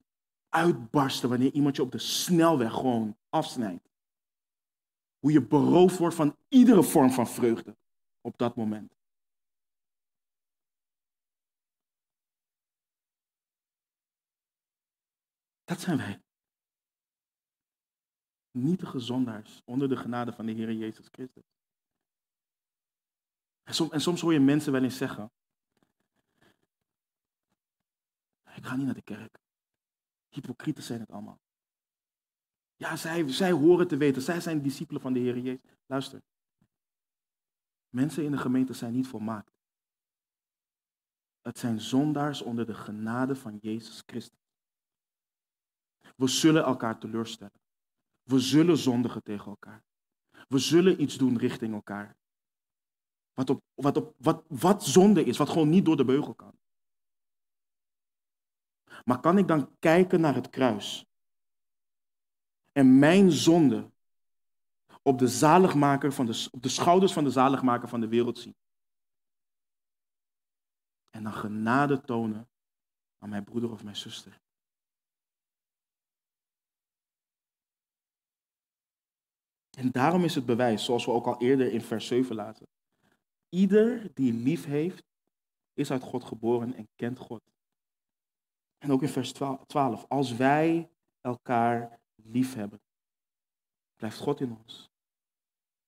Speaker 1: uitbarsten wanneer iemand je op de snelweg gewoon afsnijdt. Hoe je beroofd wordt van iedere vorm van vreugde op dat moment. Dat zijn wij. Nietige zondaars onder de genade van de Heer Jezus Christus. En soms, en soms hoor je mensen wel eens zeggen: Ik ga niet naar de kerk. Hypocrieten zijn het allemaal. Ja, zij, zij horen te weten. Zij zijn discipelen van de Heer Jezus. Luister. Mensen in de gemeente zijn niet volmaakt. Het zijn zondaars onder de genade van Jezus Christus. We zullen elkaar teleurstellen. We zullen zondigen tegen elkaar. We zullen iets doen richting elkaar. Wat, op, wat, op, wat, wat zonde is, wat gewoon niet door de beugel kan. Maar kan ik dan kijken naar het kruis en mijn zonde op de, zaligmaker van de, op de schouders van de zaligmaker van de wereld zien? En dan genade tonen aan mijn broeder of mijn zuster. En daarom is het bewijs, zoals we ook al eerder in vers 7 laten. Ieder die lief heeft, is uit God geboren en kent God. En ook in vers 12. Als wij elkaar lief hebben, blijft God in ons.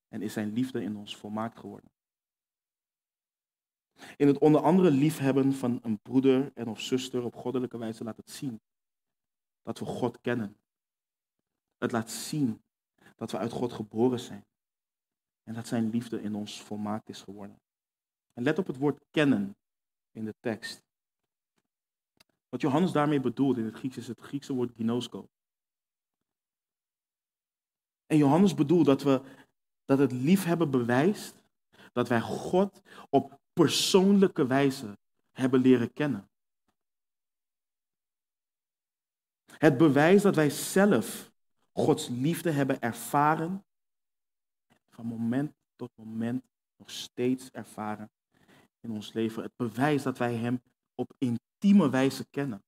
Speaker 1: En is zijn liefde in ons volmaakt geworden. In het onder andere liefhebben van een broeder en of zuster op goddelijke wijze laat het zien dat we God kennen. Het laat zien dat we uit God geboren zijn. En dat zijn liefde in ons volmaakt is geworden. En let op het woord kennen in de tekst. Wat Johannes daarmee bedoelt in het Grieks is het Griekse woord ginosko. En Johannes bedoelt dat, we, dat het liefhebben bewijst dat wij God op persoonlijke wijze hebben leren kennen. Het bewijs dat wij zelf Gods liefde hebben ervaren, van moment tot moment nog steeds ervaren in ons leven. Het bewijs dat wij Hem op intieme wijze kennen.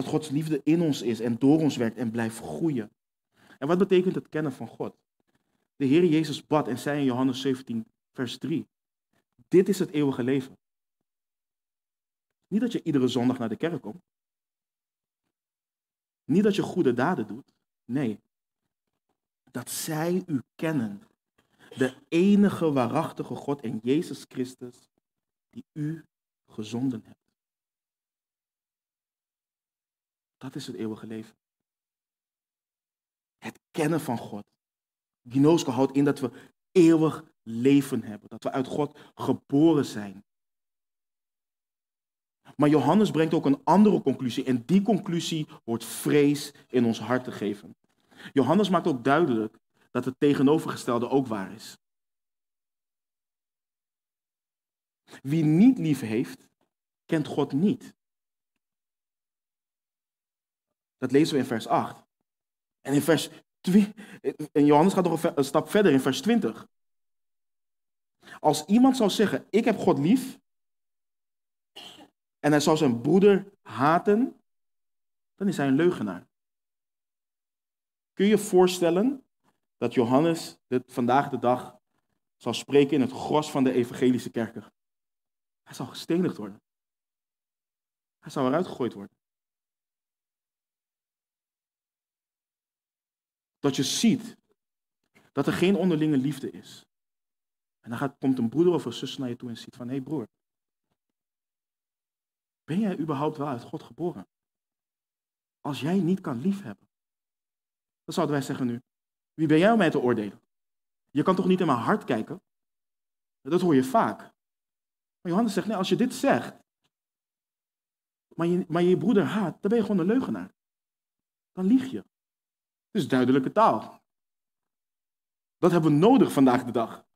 Speaker 1: Dat Gods liefde in ons is en door ons werkt en blijft groeien. En wat betekent het kennen van God? De Heer Jezus bad en zei in Johannes 17, vers 3. Dit is het eeuwige leven. Niet dat je iedere zondag naar de kerk komt. Niet dat je goede daden doet. Nee. Dat zij u kennen. De enige waarachtige God en Jezus Christus die u gezonden hebt. Dat is het eeuwige leven. Het kennen van God. Ginoske houdt in dat we eeuwig leven hebben. Dat we uit God geboren zijn. Maar Johannes brengt ook een andere conclusie. En die conclusie wordt vrees in ons hart te geven. Johannes maakt ook duidelijk dat het tegenovergestelde ook waar is. Wie niet lief heeft, kent God niet. Dat lezen we in vers 8. En in vers en Johannes gaat nog een stap verder in vers 20. Als iemand zou zeggen, ik heb God lief, en hij zou zijn broeder haten, dan is hij een leugenaar. Kun je je voorstellen dat Johannes dit vandaag de dag zal spreken in het gros van de evangelische kerken? Hij zal gestenigd worden. Hij zal eruit gegooid worden. Dat je ziet dat er geen onderlinge liefde is. En dan gaat, komt een broeder of een zus naar je toe en ziet van, hé hey broer, ben jij überhaupt wel uit God geboren? Als jij niet kan liefhebben, dan zouden wij zeggen nu, wie ben jij om mij te oordelen? Je kan toch niet in mijn hart kijken? Dat hoor je vaak. Maar Johannes zegt, nee, als je dit zegt, maar je, maar je broeder haat, dan ben je gewoon een leugenaar. Dan lieg je. Is duidelijke taal. Dat hebben we nodig vandaag de dag.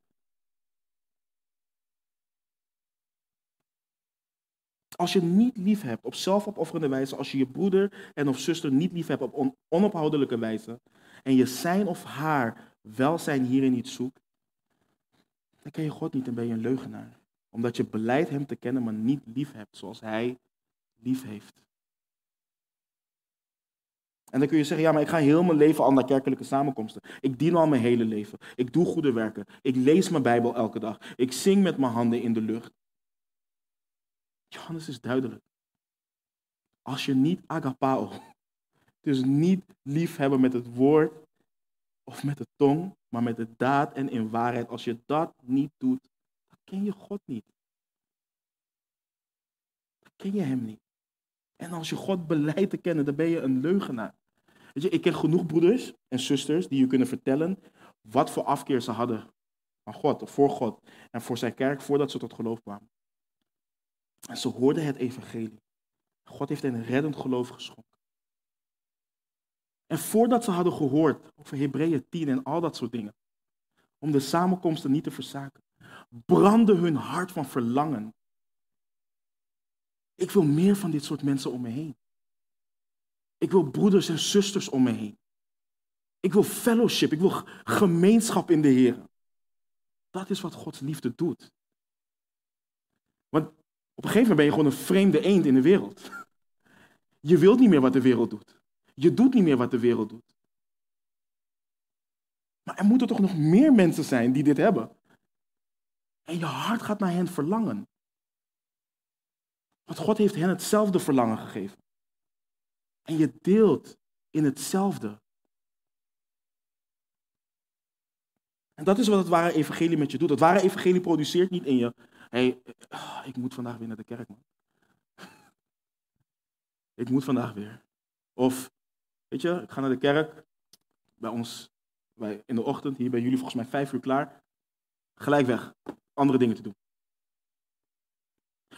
Speaker 1: Als je niet lief hebt op zelfopofferende wijze, als je je broeder en of zuster niet lief hebt op onophoudelijke wijze, en je zijn of haar welzijn hierin niet zoekt, dan ken je God niet en ben je een leugenaar. Omdat je beleidt hem te kennen, maar niet lief hebt zoals hij lief heeft. En dan kun je zeggen, ja, maar ik ga heel mijn leven al naar kerkelijke samenkomsten. Ik dien al mijn hele leven. Ik doe goede werken. Ik lees mijn Bijbel elke dag. Ik zing met mijn handen in de lucht. Johannes is duidelijk. Als je niet agapao, dus niet liefhebben met het woord of met de tong, maar met de daad en in waarheid, als je dat niet doet, dan ken je God niet. Dan ken je hem niet. En als je God beleidt te kennen, dan ben je een leugenaar. Weet je, ik ken genoeg broeders en zusters die je kunnen vertellen wat voor afkeer ze hadden van God of voor God en voor zijn kerk voordat ze tot geloof kwamen. En ze hoorden het evangelie. God heeft hen reddend geloof geschonken. En voordat ze hadden gehoord over Hebreeën 10 en al dat soort dingen, om de samenkomsten niet te verzaken, brandde hun hart van verlangen. Ik wil meer van dit soort mensen om me heen. Ik wil broeders en zusters om me heen. Ik wil fellowship, ik wil gemeenschap in de Heer. Dat is wat Gods liefde doet. Want op een gegeven moment ben je gewoon een vreemde eend in de wereld. Je wilt niet meer wat de wereld doet. Je doet niet meer wat de wereld doet. Maar er moeten toch nog meer mensen zijn die dit hebben. En je hart gaat naar hen verlangen. Want God heeft hen hetzelfde verlangen gegeven. En je deelt in hetzelfde. En dat is wat het ware evangelie met je doet. Het ware evangelie produceert niet in je. Hé, hey, ah, ik moet vandaag weer naar de kerk, man. Ik moet vandaag weer. Of, weet je, ik ga naar de kerk. Bij ons, bij, in de ochtend, hier bij jullie volgens mij vijf uur klaar. Gelijk weg. Andere dingen te doen.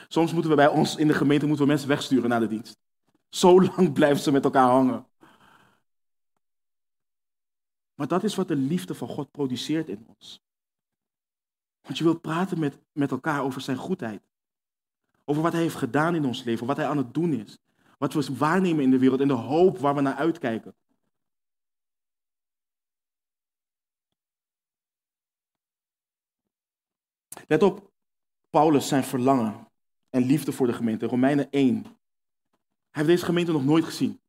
Speaker 1: Soms moeten we bij ons in de gemeente moeten we mensen wegsturen naar de dienst. Zo lang blijven ze met elkaar hangen. Maar dat is wat de liefde van God produceert in ons. Want je wilt praten met, met elkaar over zijn goedheid. Over wat hij heeft gedaan in ons leven, wat hij aan het doen is. Wat we waarnemen in de wereld en de hoop waar we naar uitkijken. Let op Paulus zijn verlangen en liefde voor de gemeente. Romeinen 1. Heeft deze gemeente nog nooit gezien.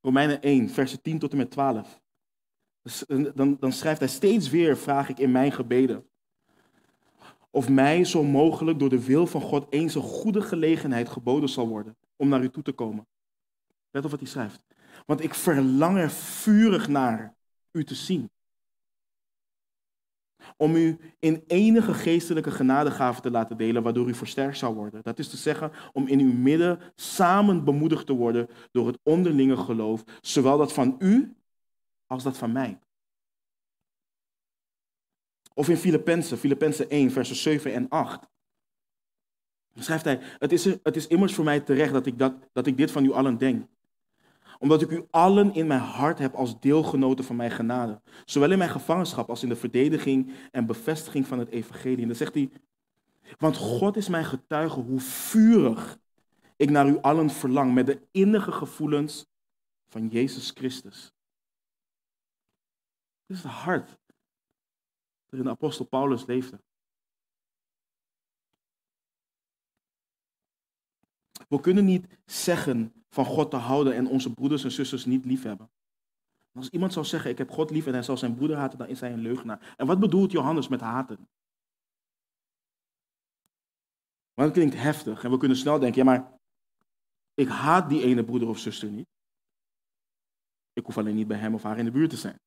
Speaker 1: Romeinen 1, versen 10 tot en met 12. Dus, dan, dan schrijft hij steeds weer, vraag ik in mijn gebeden. Of mij zo mogelijk door de wil van God eens een goede gelegenheid geboden zal worden om naar u toe te komen. Let op wat hij schrijft. Want ik verlang er vurig naar u te zien. Om u in enige geestelijke genadegave te laten delen, waardoor u versterkt zou worden. Dat is te zeggen, om in uw midden samen bemoedigd te worden door het onderlinge geloof, zowel dat van u als dat van mij. Of in Filippenzen, Filippenzen 1, versen 7 en 8. Dan schrijft hij, het is, het is immers voor mij terecht dat ik, dat, dat ik dit van u allen denk. Omdat ik u allen in mijn hart heb als deelgenoten van mijn genade. Zowel in mijn gevangenschap als in de verdediging en bevestiging van het evangelie. En dan zegt hij, want God is mijn getuige hoe vurig ik naar u allen verlang met de innige gevoelens van Jezus Christus. Dit is het hart waarin de apostel Paulus leefde. We kunnen niet zeggen van God te houden en onze broeders en zusters niet lief hebben. Als iemand zou zeggen, ik heb God lief en hij zal zijn broeder haten, dan is hij een leugenaar. En wat bedoelt Johannes met haten? Want het klinkt heftig en we kunnen snel denken, ja maar ik haat die ene broeder of zuster niet. Ik hoef alleen niet bij hem of haar in de buurt te zijn.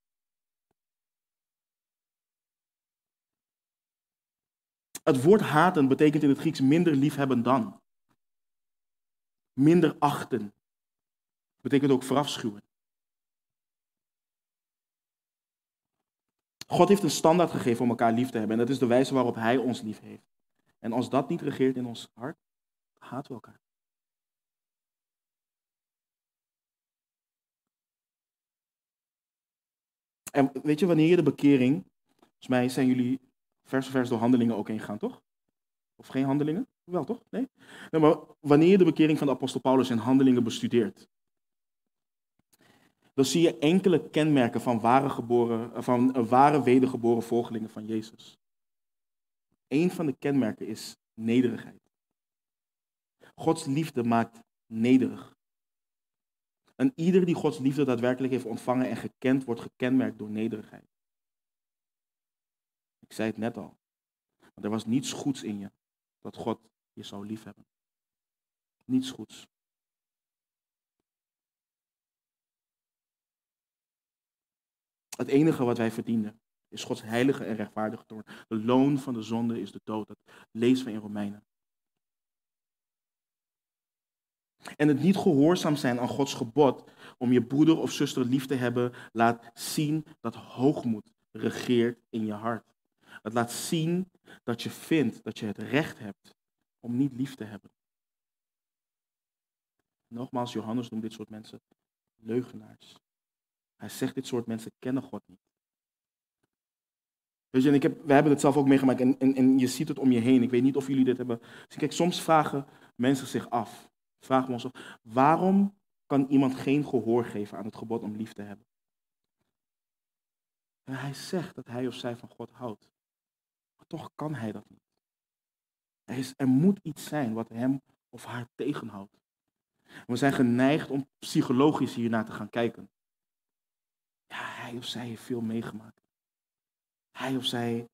Speaker 1: Het woord haten betekent in het Grieks minder liefhebben dan. Minder achten. Betekent ook verafschuwen. God heeft een standaard gegeven om elkaar lief te hebben. En dat is de wijze waarop Hij ons lief heeft. En als dat niet regeert in ons hart, haten we elkaar. En weet je, wanneer je de bekering, volgens mij zijn jullie vers voor vers door handelingen ook heen gaan, toch? Of geen handelingen? Wel, toch? Nee? nee? Maar wanneer je de bekering van de apostel Paulus in handelingen bestudeert, dan zie je enkele kenmerken van ware, geboren, van ware wedergeboren volgelingen van Jezus. Een van de kenmerken is nederigheid. Gods liefde maakt nederig. En ieder die Gods liefde daadwerkelijk heeft ontvangen en gekend, wordt gekenmerkt door nederigheid. Ik zei het net al. er was niets goeds in je dat God je zou liefhebben. Niets goeds. Het enige wat wij verdienen is Gods heilige en rechtvaardige toorn. De loon van de zonde is de dood. Dat lezen we in Romeinen. En het niet gehoorzaam zijn aan Gods gebod om je broeder of zuster lief te hebben, laat zien dat hoogmoed regeert in je hart. Het laat zien dat je vindt dat je het recht hebt om niet lief te hebben. Nogmaals, Johannes noemt dit soort mensen leugenaars. Hij zegt dit soort mensen kennen God niet. En ik heb, we hebben het zelf ook meegemaakt en, en, en je ziet het om je heen. Ik weet niet of jullie dit hebben. Dus kijk, soms vragen mensen zich af. Vragen we ons af, waarom kan iemand geen gehoor geven aan het gebod om lief te hebben? En hij zegt dat hij of zij van God houdt. Maar toch kan hij dat niet. Er, is, moet iets zijn wat hem of haar tegenhoudt. We zijn geneigd om psychologisch hiernaar te gaan kijken. Ja, hij of zij heeft veel meegemaakt. Hij of zij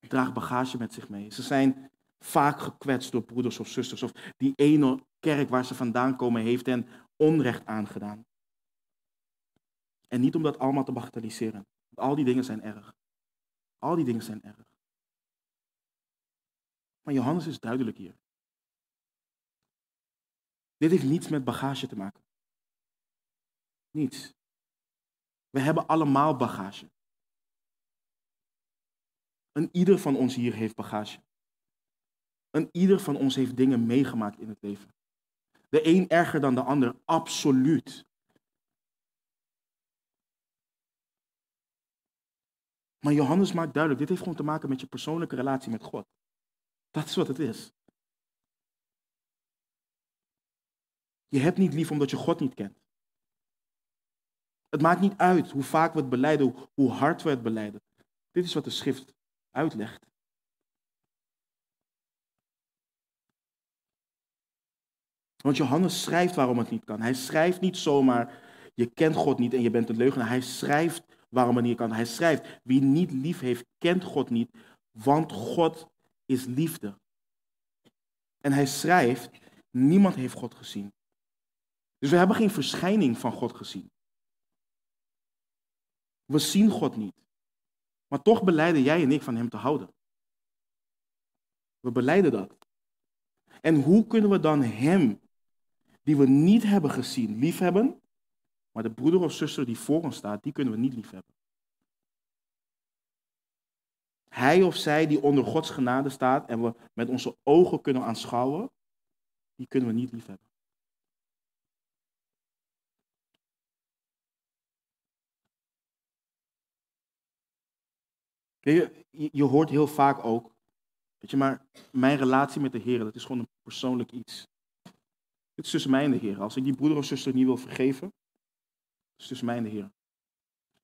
Speaker 1: draagt bagage met zich mee. Ze zijn vaak gekwetst door broeders of zusters. Of die ene kerk waar ze vandaan komen heeft hen onrecht aangedaan. En niet om dat allemaal te bagatelliseren. Al die dingen zijn erg. Al die dingen zijn erg. Maar Johannes is duidelijk hier. Dit heeft niets met bagage te maken. Niets. We hebben allemaal bagage. En ieder van ons hier heeft bagage. En ieder van ons heeft dingen meegemaakt in het leven. De een erger dan de ander, absoluut. Maar Johannes maakt duidelijk, dit heeft gewoon te maken met je persoonlijke relatie met God. Dat is wat het is. Je hebt niet lief omdat je God niet kent. Het maakt niet uit hoe vaak we het beleiden, hoe hard we het beleiden. Dit is wat de schrift uitlegt. Want Johannes schrijft waarom het niet kan. Hij schrijft niet zomaar, je kent God niet en je bent een leugenaar. Hij schrijft waarom het niet kan. Hij schrijft, wie niet lief heeft, kent God niet, want God is liefde. En hij schrijft, niemand heeft God gezien. Dus we hebben geen verschijning van God gezien. We zien God niet. Maar toch beleiden jij en ik van Hem te houden. We beleiden dat. En hoe kunnen we dan Hem, die we niet hebben gezien, liefhebben? Maar de broeder of zuster die voor ons staat, die kunnen we niet liefhebben. Hij of zij die onder Gods genade staat en we met onze ogen kunnen aanschouwen, die kunnen we niet liefhebben. Je, je hoort heel vaak ook, weet je, maar mijn relatie met de Heer, dat is gewoon een persoonlijk iets. Het is tussen mij en de Heer. Als ik die broeder of zuster niet wil vergeven, het is tussen mij en de Heer.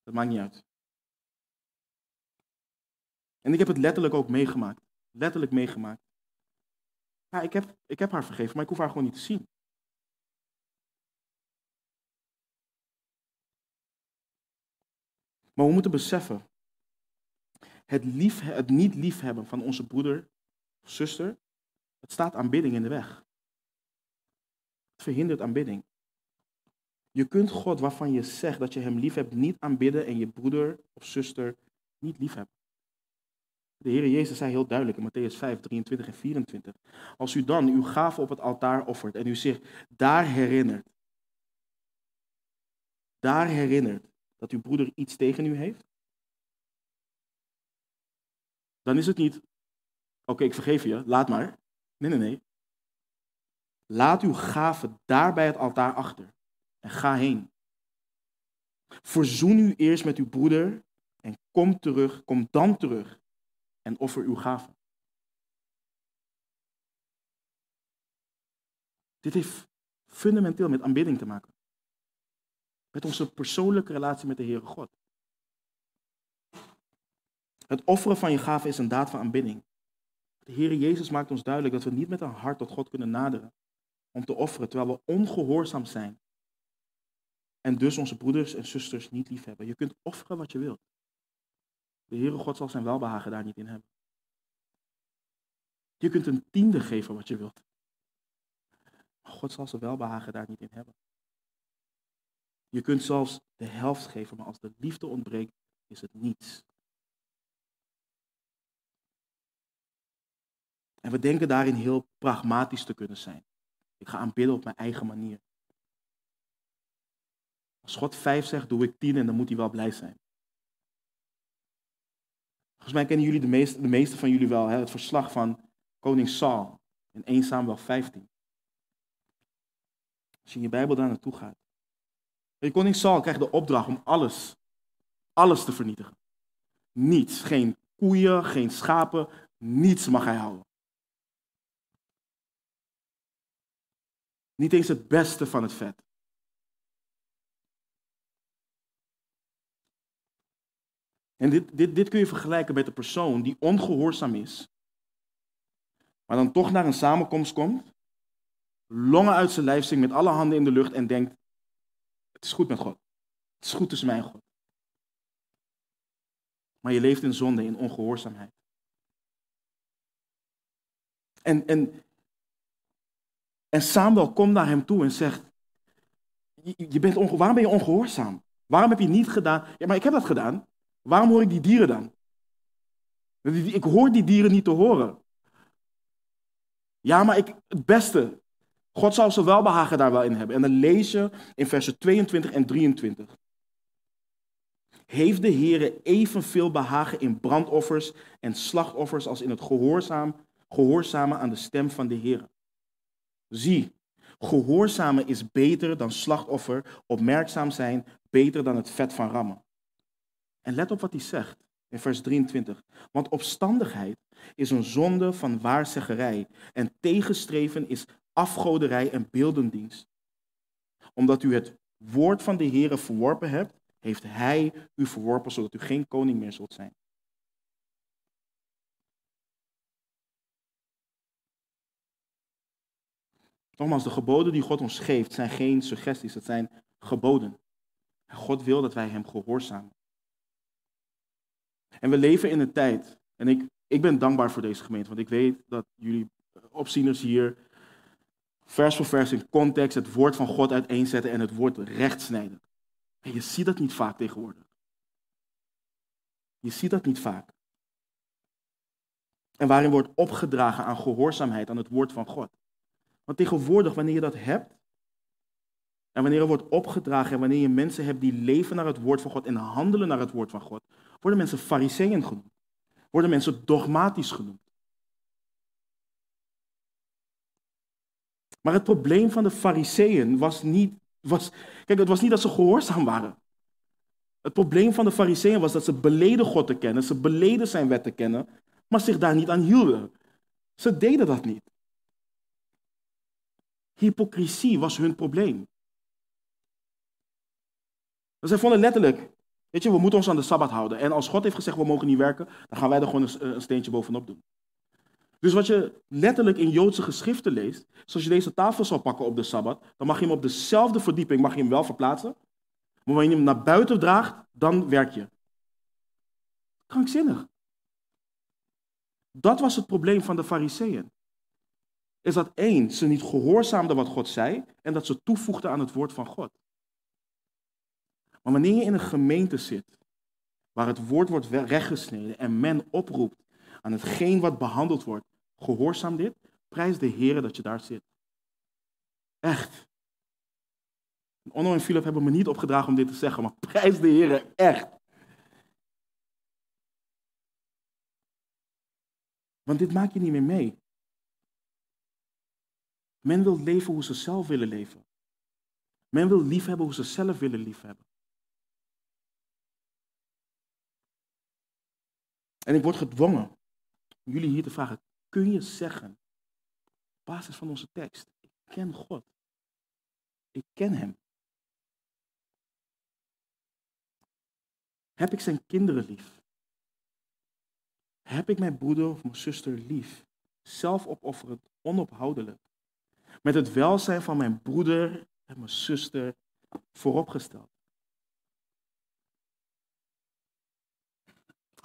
Speaker 1: Dat maakt niet uit. En ik heb het letterlijk ook meegemaakt. Letterlijk meegemaakt. Ja, ik heb, ik heb haar vergeven, maar ik hoef haar gewoon niet te zien. Maar we moeten beseffen het, lief, het niet liefhebben van onze broeder of zuster, het staat aanbidding in de weg. Het verhindert aanbidding. Je kunt God waarvan je zegt dat je hem lief hebt niet aanbidden en je broeder of zuster niet lief hebben. De Heer Jezus zei heel duidelijk in Matthäus 5, 23 en 24. Als u dan uw gave op het altaar offert en u zich daar herinnert, daar herinnert dat uw broeder iets tegen u heeft, dan is het niet, oké, ik vergeef je, laat maar. Nee, nee, nee. Laat uw gave daar bij het altaar achter en ga heen. Verzoen u eerst met uw broeder en kom terug, kom dan terug en offer uw gave. Dit heeft fundamenteel met aanbidding te maken. Met onze persoonlijke relatie met de Heere God. Het offeren van je gave is een daad van aanbidding. De Heer Jezus maakt ons duidelijk dat we niet met een hart tot God kunnen naderen om te offeren, terwijl we ongehoorzaam zijn. En dus onze broeders en zusters niet lief hebben. Je kunt offeren wat je wilt. De Heere God zal zijn welbehagen daar niet in hebben. Je kunt een tiende geven wat je wilt. Maar God zal zijn welbehagen daar niet in hebben. Je kunt zelfs de helft geven, maar als de liefde ontbreekt, is het niets. En we denken daarin heel pragmatisch te kunnen zijn. Ik ga aanbidden op mijn eigen manier. Als God vijf zegt, doe ik tien en dan moet hij wel blij zijn. Volgens mij kennen jullie de meeste, de meeste van jullie wel hè, het verslag van koning Saul in 1 Samuel 15. Als je in je Bijbel daar naartoe gaat. koning Saul krijgt de opdracht om alles, alles te vernietigen. Niets, geen koeien, geen schapen, niets mag hij houden. Niet eens het beste van het vet. En dit, dit, dit kun je vergelijken met een persoon die ongehoorzaam is, maar dan toch naar een samenkomst komt, longen uit zijn lijf zingt met alle handen in de lucht en denkt, het is goed met God. Het is goed tussen mij en God. Maar je leeft in zonde, in ongehoorzaamheid. En, en, en Samuel komt naar hem toe en zegt, je bent onge waarom ben je ongehoorzaam? Waarom heb je niet gedaan? Ja, maar ik heb dat gedaan. Waarom hoor ik die dieren dan? Ik hoor die dieren niet te horen. Ja, maar ik, het beste. God zal ze wel behagen daar wel in hebben. En dan lees je in versen 22 en 23. Heeft de Heer evenveel behagen in brandoffers en slachtoffers als in het gehoorzaam, gehoorzamen aan de stem van de Heer? Zie, gehoorzamen is beter dan slachtoffer, opmerkzaam zijn beter dan het vet van rammen. En let op wat hij zegt in vers 23. Want opstandigheid is een zonde van waarzeggerij en tegenstreven is afgoderij en beeldendienst. Omdat u het woord van de Heere verworpen hebt, heeft Hij u verworpen zodat u geen koning meer zult zijn. Nogmaals, de geboden die God ons geeft zijn geen suggesties, het zijn geboden. God wil dat wij Hem gehoorzamen. En we leven in een tijd, en ik, ik ben dankbaar voor deze gemeente, want ik weet dat jullie opzieners hier vers voor vers in context het woord van God uiteenzetten en het woord recht snijden. En je ziet dat niet vaak tegenwoordig. Je ziet dat niet vaak. En waarin wordt opgedragen aan gehoorzaamheid aan het woord van God. Want tegenwoordig, wanneer je dat hebt, en wanneer er wordt opgedragen en wanneer je mensen hebt die leven naar het woord van God en handelen naar het woord van God, worden mensen fariseeën genoemd. Worden mensen dogmatisch genoemd. Maar het probleem van de fariseeën was niet, was, kijk, het was niet dat ze gehoorzaam waren. Het probleem van de fariseeën was dat ze beleden God te kennen, ze beleden zijn wet te kennen, maar zich daar niet aan hielden. Ze deden dat niet. Hypocrisie was hun probleem. Zij vonden letterlijk, weet je, we moeten ons aan de Sabbat houden. En als God heeft gezegd, we mogen niet werken, dan gaan wij er gewoon een steentje bovenop doen. Dus wat je letterlijk in Joodse geschriften leest, zoals je deze tafel zal pakken op de Sabbat, dan mag je hem op dezelfde verdieping mag je hem wel verplaatsen. Maar wanneer je hem naar buiten draagt, dan werk je. Krankzinnig. Dat was het probleem van de fariseeën. Is dat één, ze niet gehoorzaamden wat God zei en dat ze toevoegden aan het woord van God. Maar wanneer je in een gemeente zit, waar het woord wordt rechtgesneden en men oproept aan hetgeen wat behandeld wordt, gehoorzaam dit, prijs de Heer dat je daar zit. Echt. Onno en Philip hebben me niet opgedragen om dit te zeggen, maar prijs de Heer echt. Want dit maak je niet meer mee. Men wil leven hoe ze zelf willen leven. Men wil liefhebben hoe ze zelf willen liefhebben. En ik word gedwongen om jullie hier te vragen, kun je zeggen, op basis van onze tekst, ik ken God. Ik ken Hem. Heb ik zijn kinderen lief? Heb ik mijn broeder of mijn zuster lief? Zelfopofferend, onophoudelijk. Met het welzijn van mijn broeder en mijn zuster vooropgesteld.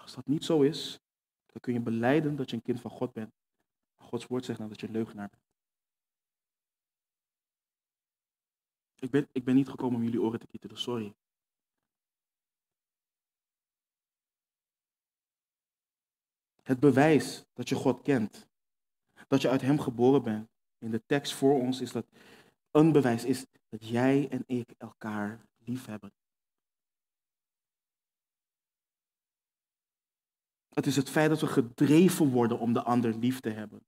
Speaker 1: Als dat niet zo is, dan kun je beleiden dat je een kind van God bent. Gods woord zegt dan dat je een leugenaar bent. Ik ben, ik ben niet gekomen om jullie oren te kietelen, sorry. Het bewijs dat je God kent, dat je uit Hem geboren bent, in de tekst voor ons is dat een bewijs is dat jij en ik elkaar lief hebben. Het is het feit dat we gedreven worden om de ander lief te hebben.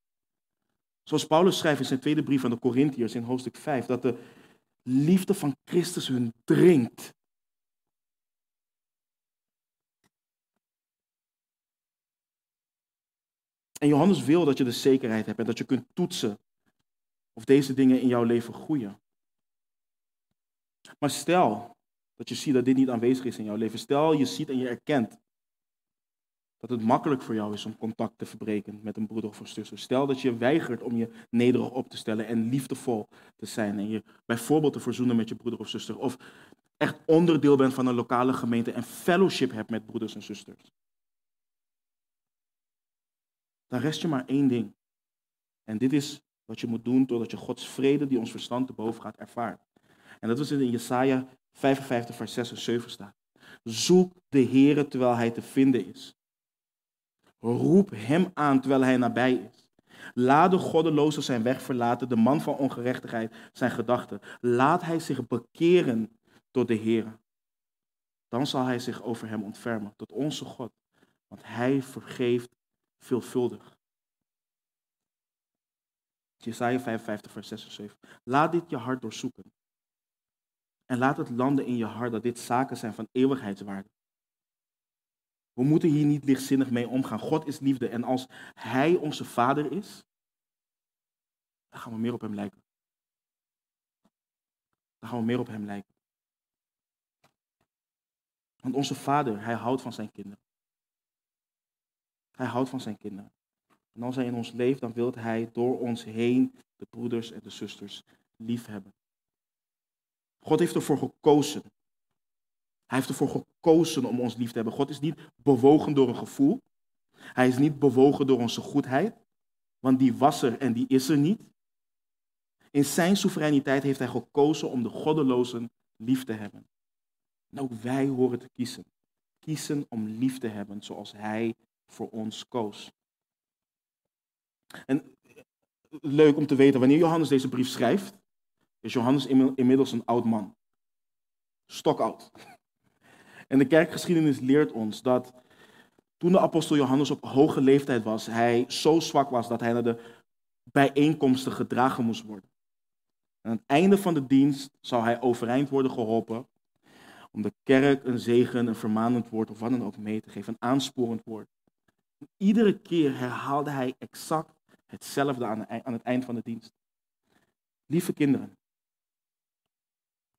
Speaker 1: Zoals Paulus schrijft in zijn tweede brief aan de Corinthiërs in hoofdstuk 5, dat de liefde van Christus hun dringt. En Johannes wil dat je de zekerheid hebt en dat je kunt toetsen of deze dingen in jouw leven groeien. Maar stel dat je ziet dat dit niet aanwezig is in jouw leven. Stel je ziet en je erkent dat het makkelijk voor jou is om contact te verbreken met een broeder of een zuster. Stel dat je weigert om je nederig op te stellen en liefdevol te zijn en je bijvoorbeeld te verzoenen met je broeder of zuster. Of echt onderdeel bent van een lokale gemeente en fellowship hebt met broeders en zusters. Dan rest je maar één ding. En dit is wat je moet doen totdat je Gods vrede die ons verstand te boven gaat ervaart. En dat was in Jesaja 55 vers 6 en 7 staat. Zoek de Heere terwijl hij te vinden is. Roep hem aan terwijl hij nabij is. Laat de goddeloze zijn weg verlaten, de man van ongerechtigheid zijn gedachten. Laat hij zich bekeren tot de Heer. Dan zal hij zich over hem ontfermen, tot onze God. Want hij vergeeft veelvuldig. Jesaja 55, vers 6 en 7. Laat dit je hart doorzoeken. En laat het landen in je hart dat dit zaken zijn van eeuwigheidswaarde. We moeten hier niet lichtzinnig mee omgaan. God is liefde. En als Hij onze Vader is, dan gaan we meer op Hem lijken. Dan gaan we meer op Hem lijken. Want onze Vader, Hij houdt van zijn kinderen. Hij houdt van zijn kinderen. En als Hij in ons leeft, dan wil Hij door ons heen de broeders en de zusters lief hebben. God heeft ervoor gekozen hij heeft ervoor gekozen om ons lief te hebben. God is niet bewogen door een gevoel. Hij is niet bewogen door onze goedheid, want die was er en die is er niet. In zijn soevereiniteit heeft hij gekozen om de goddelozen lief te hebben. En ook wij horen te kiezen. Kiezen om lief te hebben zoals hij voor ons koos. En leuk om te weten, wanneer Johannes deze brief schrijft, is Johannes inmiddels een oud man. Stokoud. En de kerkgeschiedenis leert ons dat toen de apostel Johannes op hoge leeftijd was, hij zo zwak was dat hij naar de bijeenkomsten gedragen moest worden. En aan het einde van de dienst zou hij overeind worden geholpen om de kerk een zegen, een vermanend woord of wat dan ook mee te geven, een aansporend woord. iedere keer herhaalde hij exact hetzelfde aan, aan het eind van de dienst. Lieve kinderen,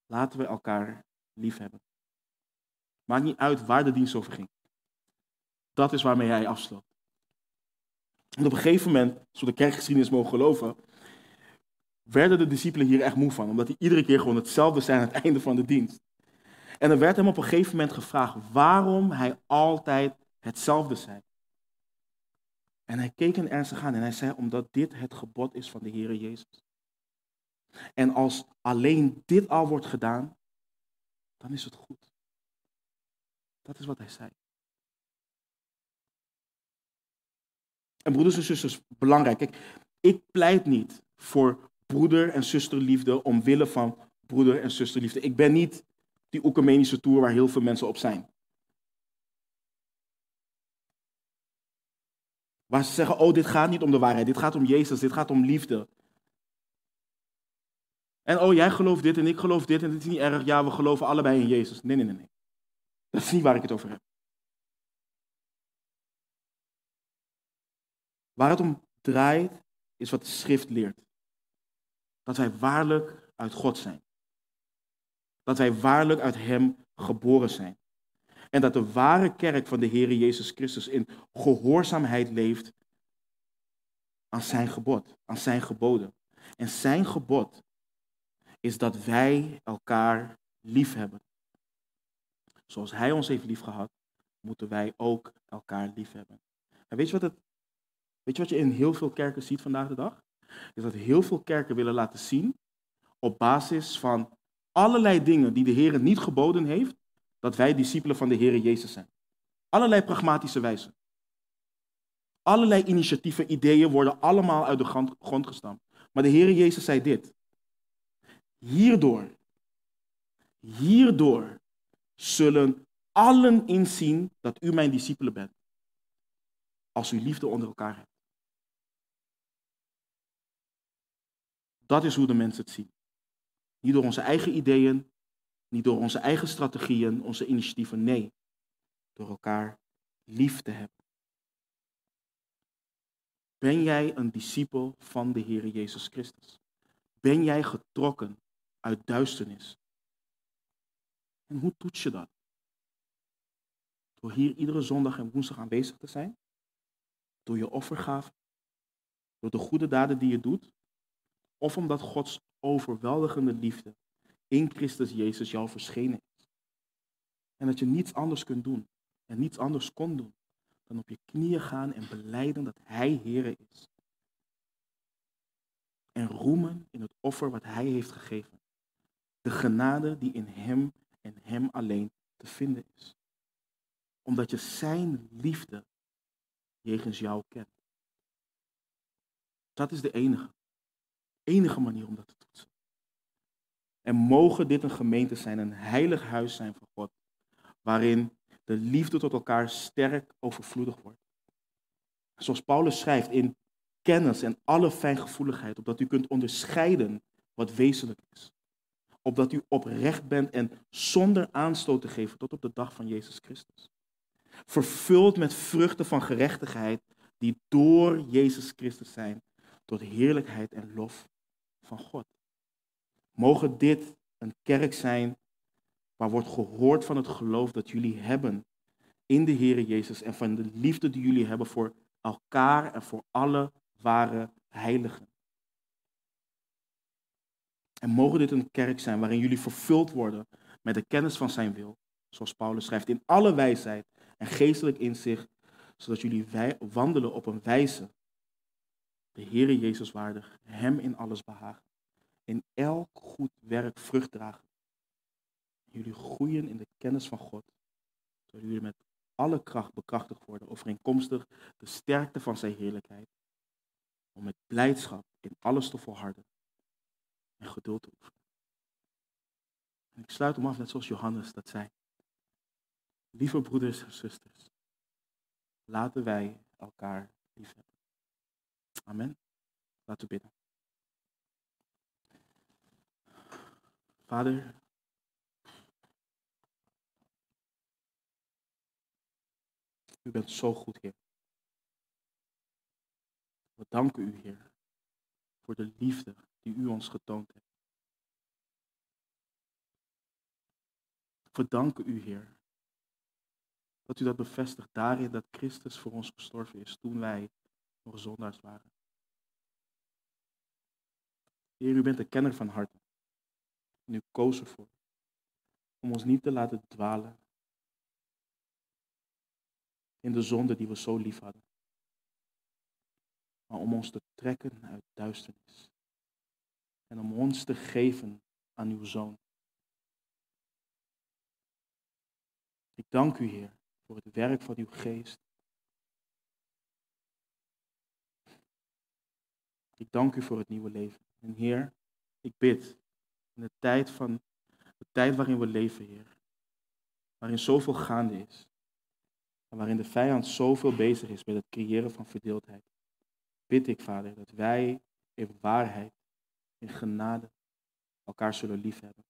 Speaker 1: laten we elkaar lief hebben. Maakt niet uit waar de dienst over ging. Dat is waarmee hij afsloot. En op een gegeven moment, als we de kerkgeschiedenis mogen geloven, werden de discipelen hier echt moe van, omdat hij iedere keer gewoon hetzelfde zei aan het einde van de dienst. En er werd hem op een gegeven moment gevraagd waarom hij altijd hetzelfde zei. En hij keek hen ernstig aan en hij zei, omdat dit het gebod is van de Heer Jezus. En als alleen dit al wordt gedaan, dan is het goed. Dat is wat hij zei. En broeders en zusters, belangrijk. Ik pleit niet voor broeder- en zusterliefde omwille van broeder- en zusterliefde. Ik ben niet die oecumenische tour waar heel veel mensen op zijn. Waar ze zeggen, oh, dit gaat niet om de waarheid, dit gaat om Jezus, dit gaat om liefde. En oh, jij gelooft dit en ik geloof dit en dit is niet erg. Ja, we geloven allebei in Jezus. Nee, nee, nee, nee. Dat is niet waar ik het over heb. Waar het om draait, is wat de schrift leert. Dat wij waarlijk uit God zijn. Dat wij waarlijk uit Hem geboren zijn. En dat de ware kerk van de Heer Jezus Christus in gehoorzaamheid leeft aan Zijn gebod, aan Zijn geboden. En Zijn gebod is dat wij elkaar lief hebben. Zoals Hij ons heeft liefgehad, moeten wij ook elkaar lief hebben. En weet je, wat het, weet je wat je in heel veel kerken ziet vandaag de dag? Is dat heel veel kerken willen laten zien, op basis van allerlei dingen die de Heer niet geboden heeft, dat wij discipelen van de Heer Jezus zijn. Allerlei pragmatische wijzen. Allerlei initiatieven, ideeën worden allemaal uit de grond gestampt. Maar de Heer Jezus zei dit. Hierdoor, hierdoor zullen allen inzien dat u mijn discipelen bent. Als u liefde onder elkaar hebt. Dat is hoe de mensen het zien. Niet door onze eigen ideeën, niet door onze eigen strategieën, onze initiatieven. Nee, door elkaar lief te hebben. Ben jij een discipel van de Heer Jezus Christus? Ben jij getrokken uit duisternis? En hoe toets je dat? Door hier iedere zondag en woensdag aanwezig te zijn? Door je offergave? Door de goede daden die je doet? Of omdat Gods overweldigende liefde in Christus Jezus jou verschenen is? En dat je niets anders kunt doen en niets anders kon doen dan op je knieën gaan en beleiden dat Hij Heer is. En roemen in het offer wat Hij heeft gegeven. De genade die in Hem en Hem alleen te vinden is. Omdat je Zijn liefde jegens jou kent. Dat is de enige, enige manier om dat te toetsen. En mogen dit een gemeente zijn, een heilig huis zijn van God, waarin de liefde tot elkaar sterk overvloedig wordt. Zoals Paulus schrijft in kennis en alle fijngevoeligheid, opdat u kunt onderscheiden wat wezenlijk is. Opdat u oprecht bent en zonder aanstoot te geven tot op de dag van Jezus Christus. Vervuld met vruchten van gerechtigheid die door Jezus Christus zijn, tot heerlijkheid en lof van God. Mogen dit een kerk zijn waar wordt gehoord van het geloof dat jullie hebben in de Heer Jezus en van de liefde die jullie hebben voor elkaar en voor alle ware heiligen. En mogen dit een kerk zijn waarin jullie vervuld worden met de kennis van zijn wil, zoals Paulus schrijft, in alle wijsheid en geestelijk inzicht, zodat jullie wandelen op een wijze, de Heere Jezus waardig, Hem in alles behagen, in elk goed werk vrucht dragen jullie groeien in de kennis van God. Zodat jullie met alle kracht bekrachtigd worden, overeenkomstig de sterkte van zijn heerlijkheid. Om met blijdschap in alles te volharden en geduld te oefenen. En ik sluit hem af net zoals Johannes dat zei. Lieve broeders en zusters, laten wij elkaar lief hebben. Amen. Laten we bidden. Vader, U bent zo goed, Heer. We danken u, Heer, voor de liefde die u ons getoond hebt. We danken u, Heer, dat u dat bevestigt daarin dat Christus voor ons gestorven is toen wij nog zondaars waren. Heer, u bent de kenner van harten. En u koos ervoor om ons niet te laten dwalen in de zonde die we zo lief hadden. Maar om ons te trekken uit duisternis. En om ons te geven aan uw zoon. Ik dank u, Heer, voor het werk van uw geest. Ik dank u voor het nieuwe leven. En Heer, ik bid in de tijd, van, de tijd waarin we leven, Heer, waarin zoveel gaande is, en waarin de vijand zoveel bezig is met het creëren van verdeeldheid, bid ik, Vader, dat wij in waarheid, in genade, elkaar zullen liefhebben.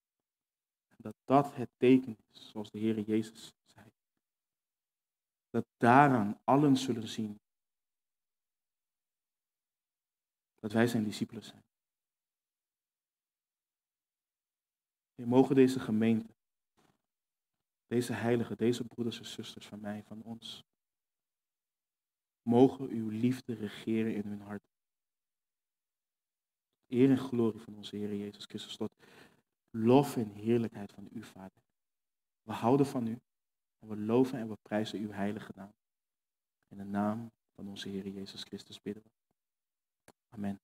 Speaker 1: En dat dat het teken is, zoals de Heer Jezus zei. Dat daaraan allen zullen zien dat wij zijn discipelen zijn. Mogen deze gemeente deze heiligen, deze broeders en zusters van mij, van ons, mogen uw liefde regeren in hun hart. Eer en glorie van onze Heer Jezus Christus, tot lof en heerlijkheid van u, Vader. We houden van u en we loven en we prijzen uw heilige naam. In de naam van onze Heer Jezus Christus bidden we. Amen.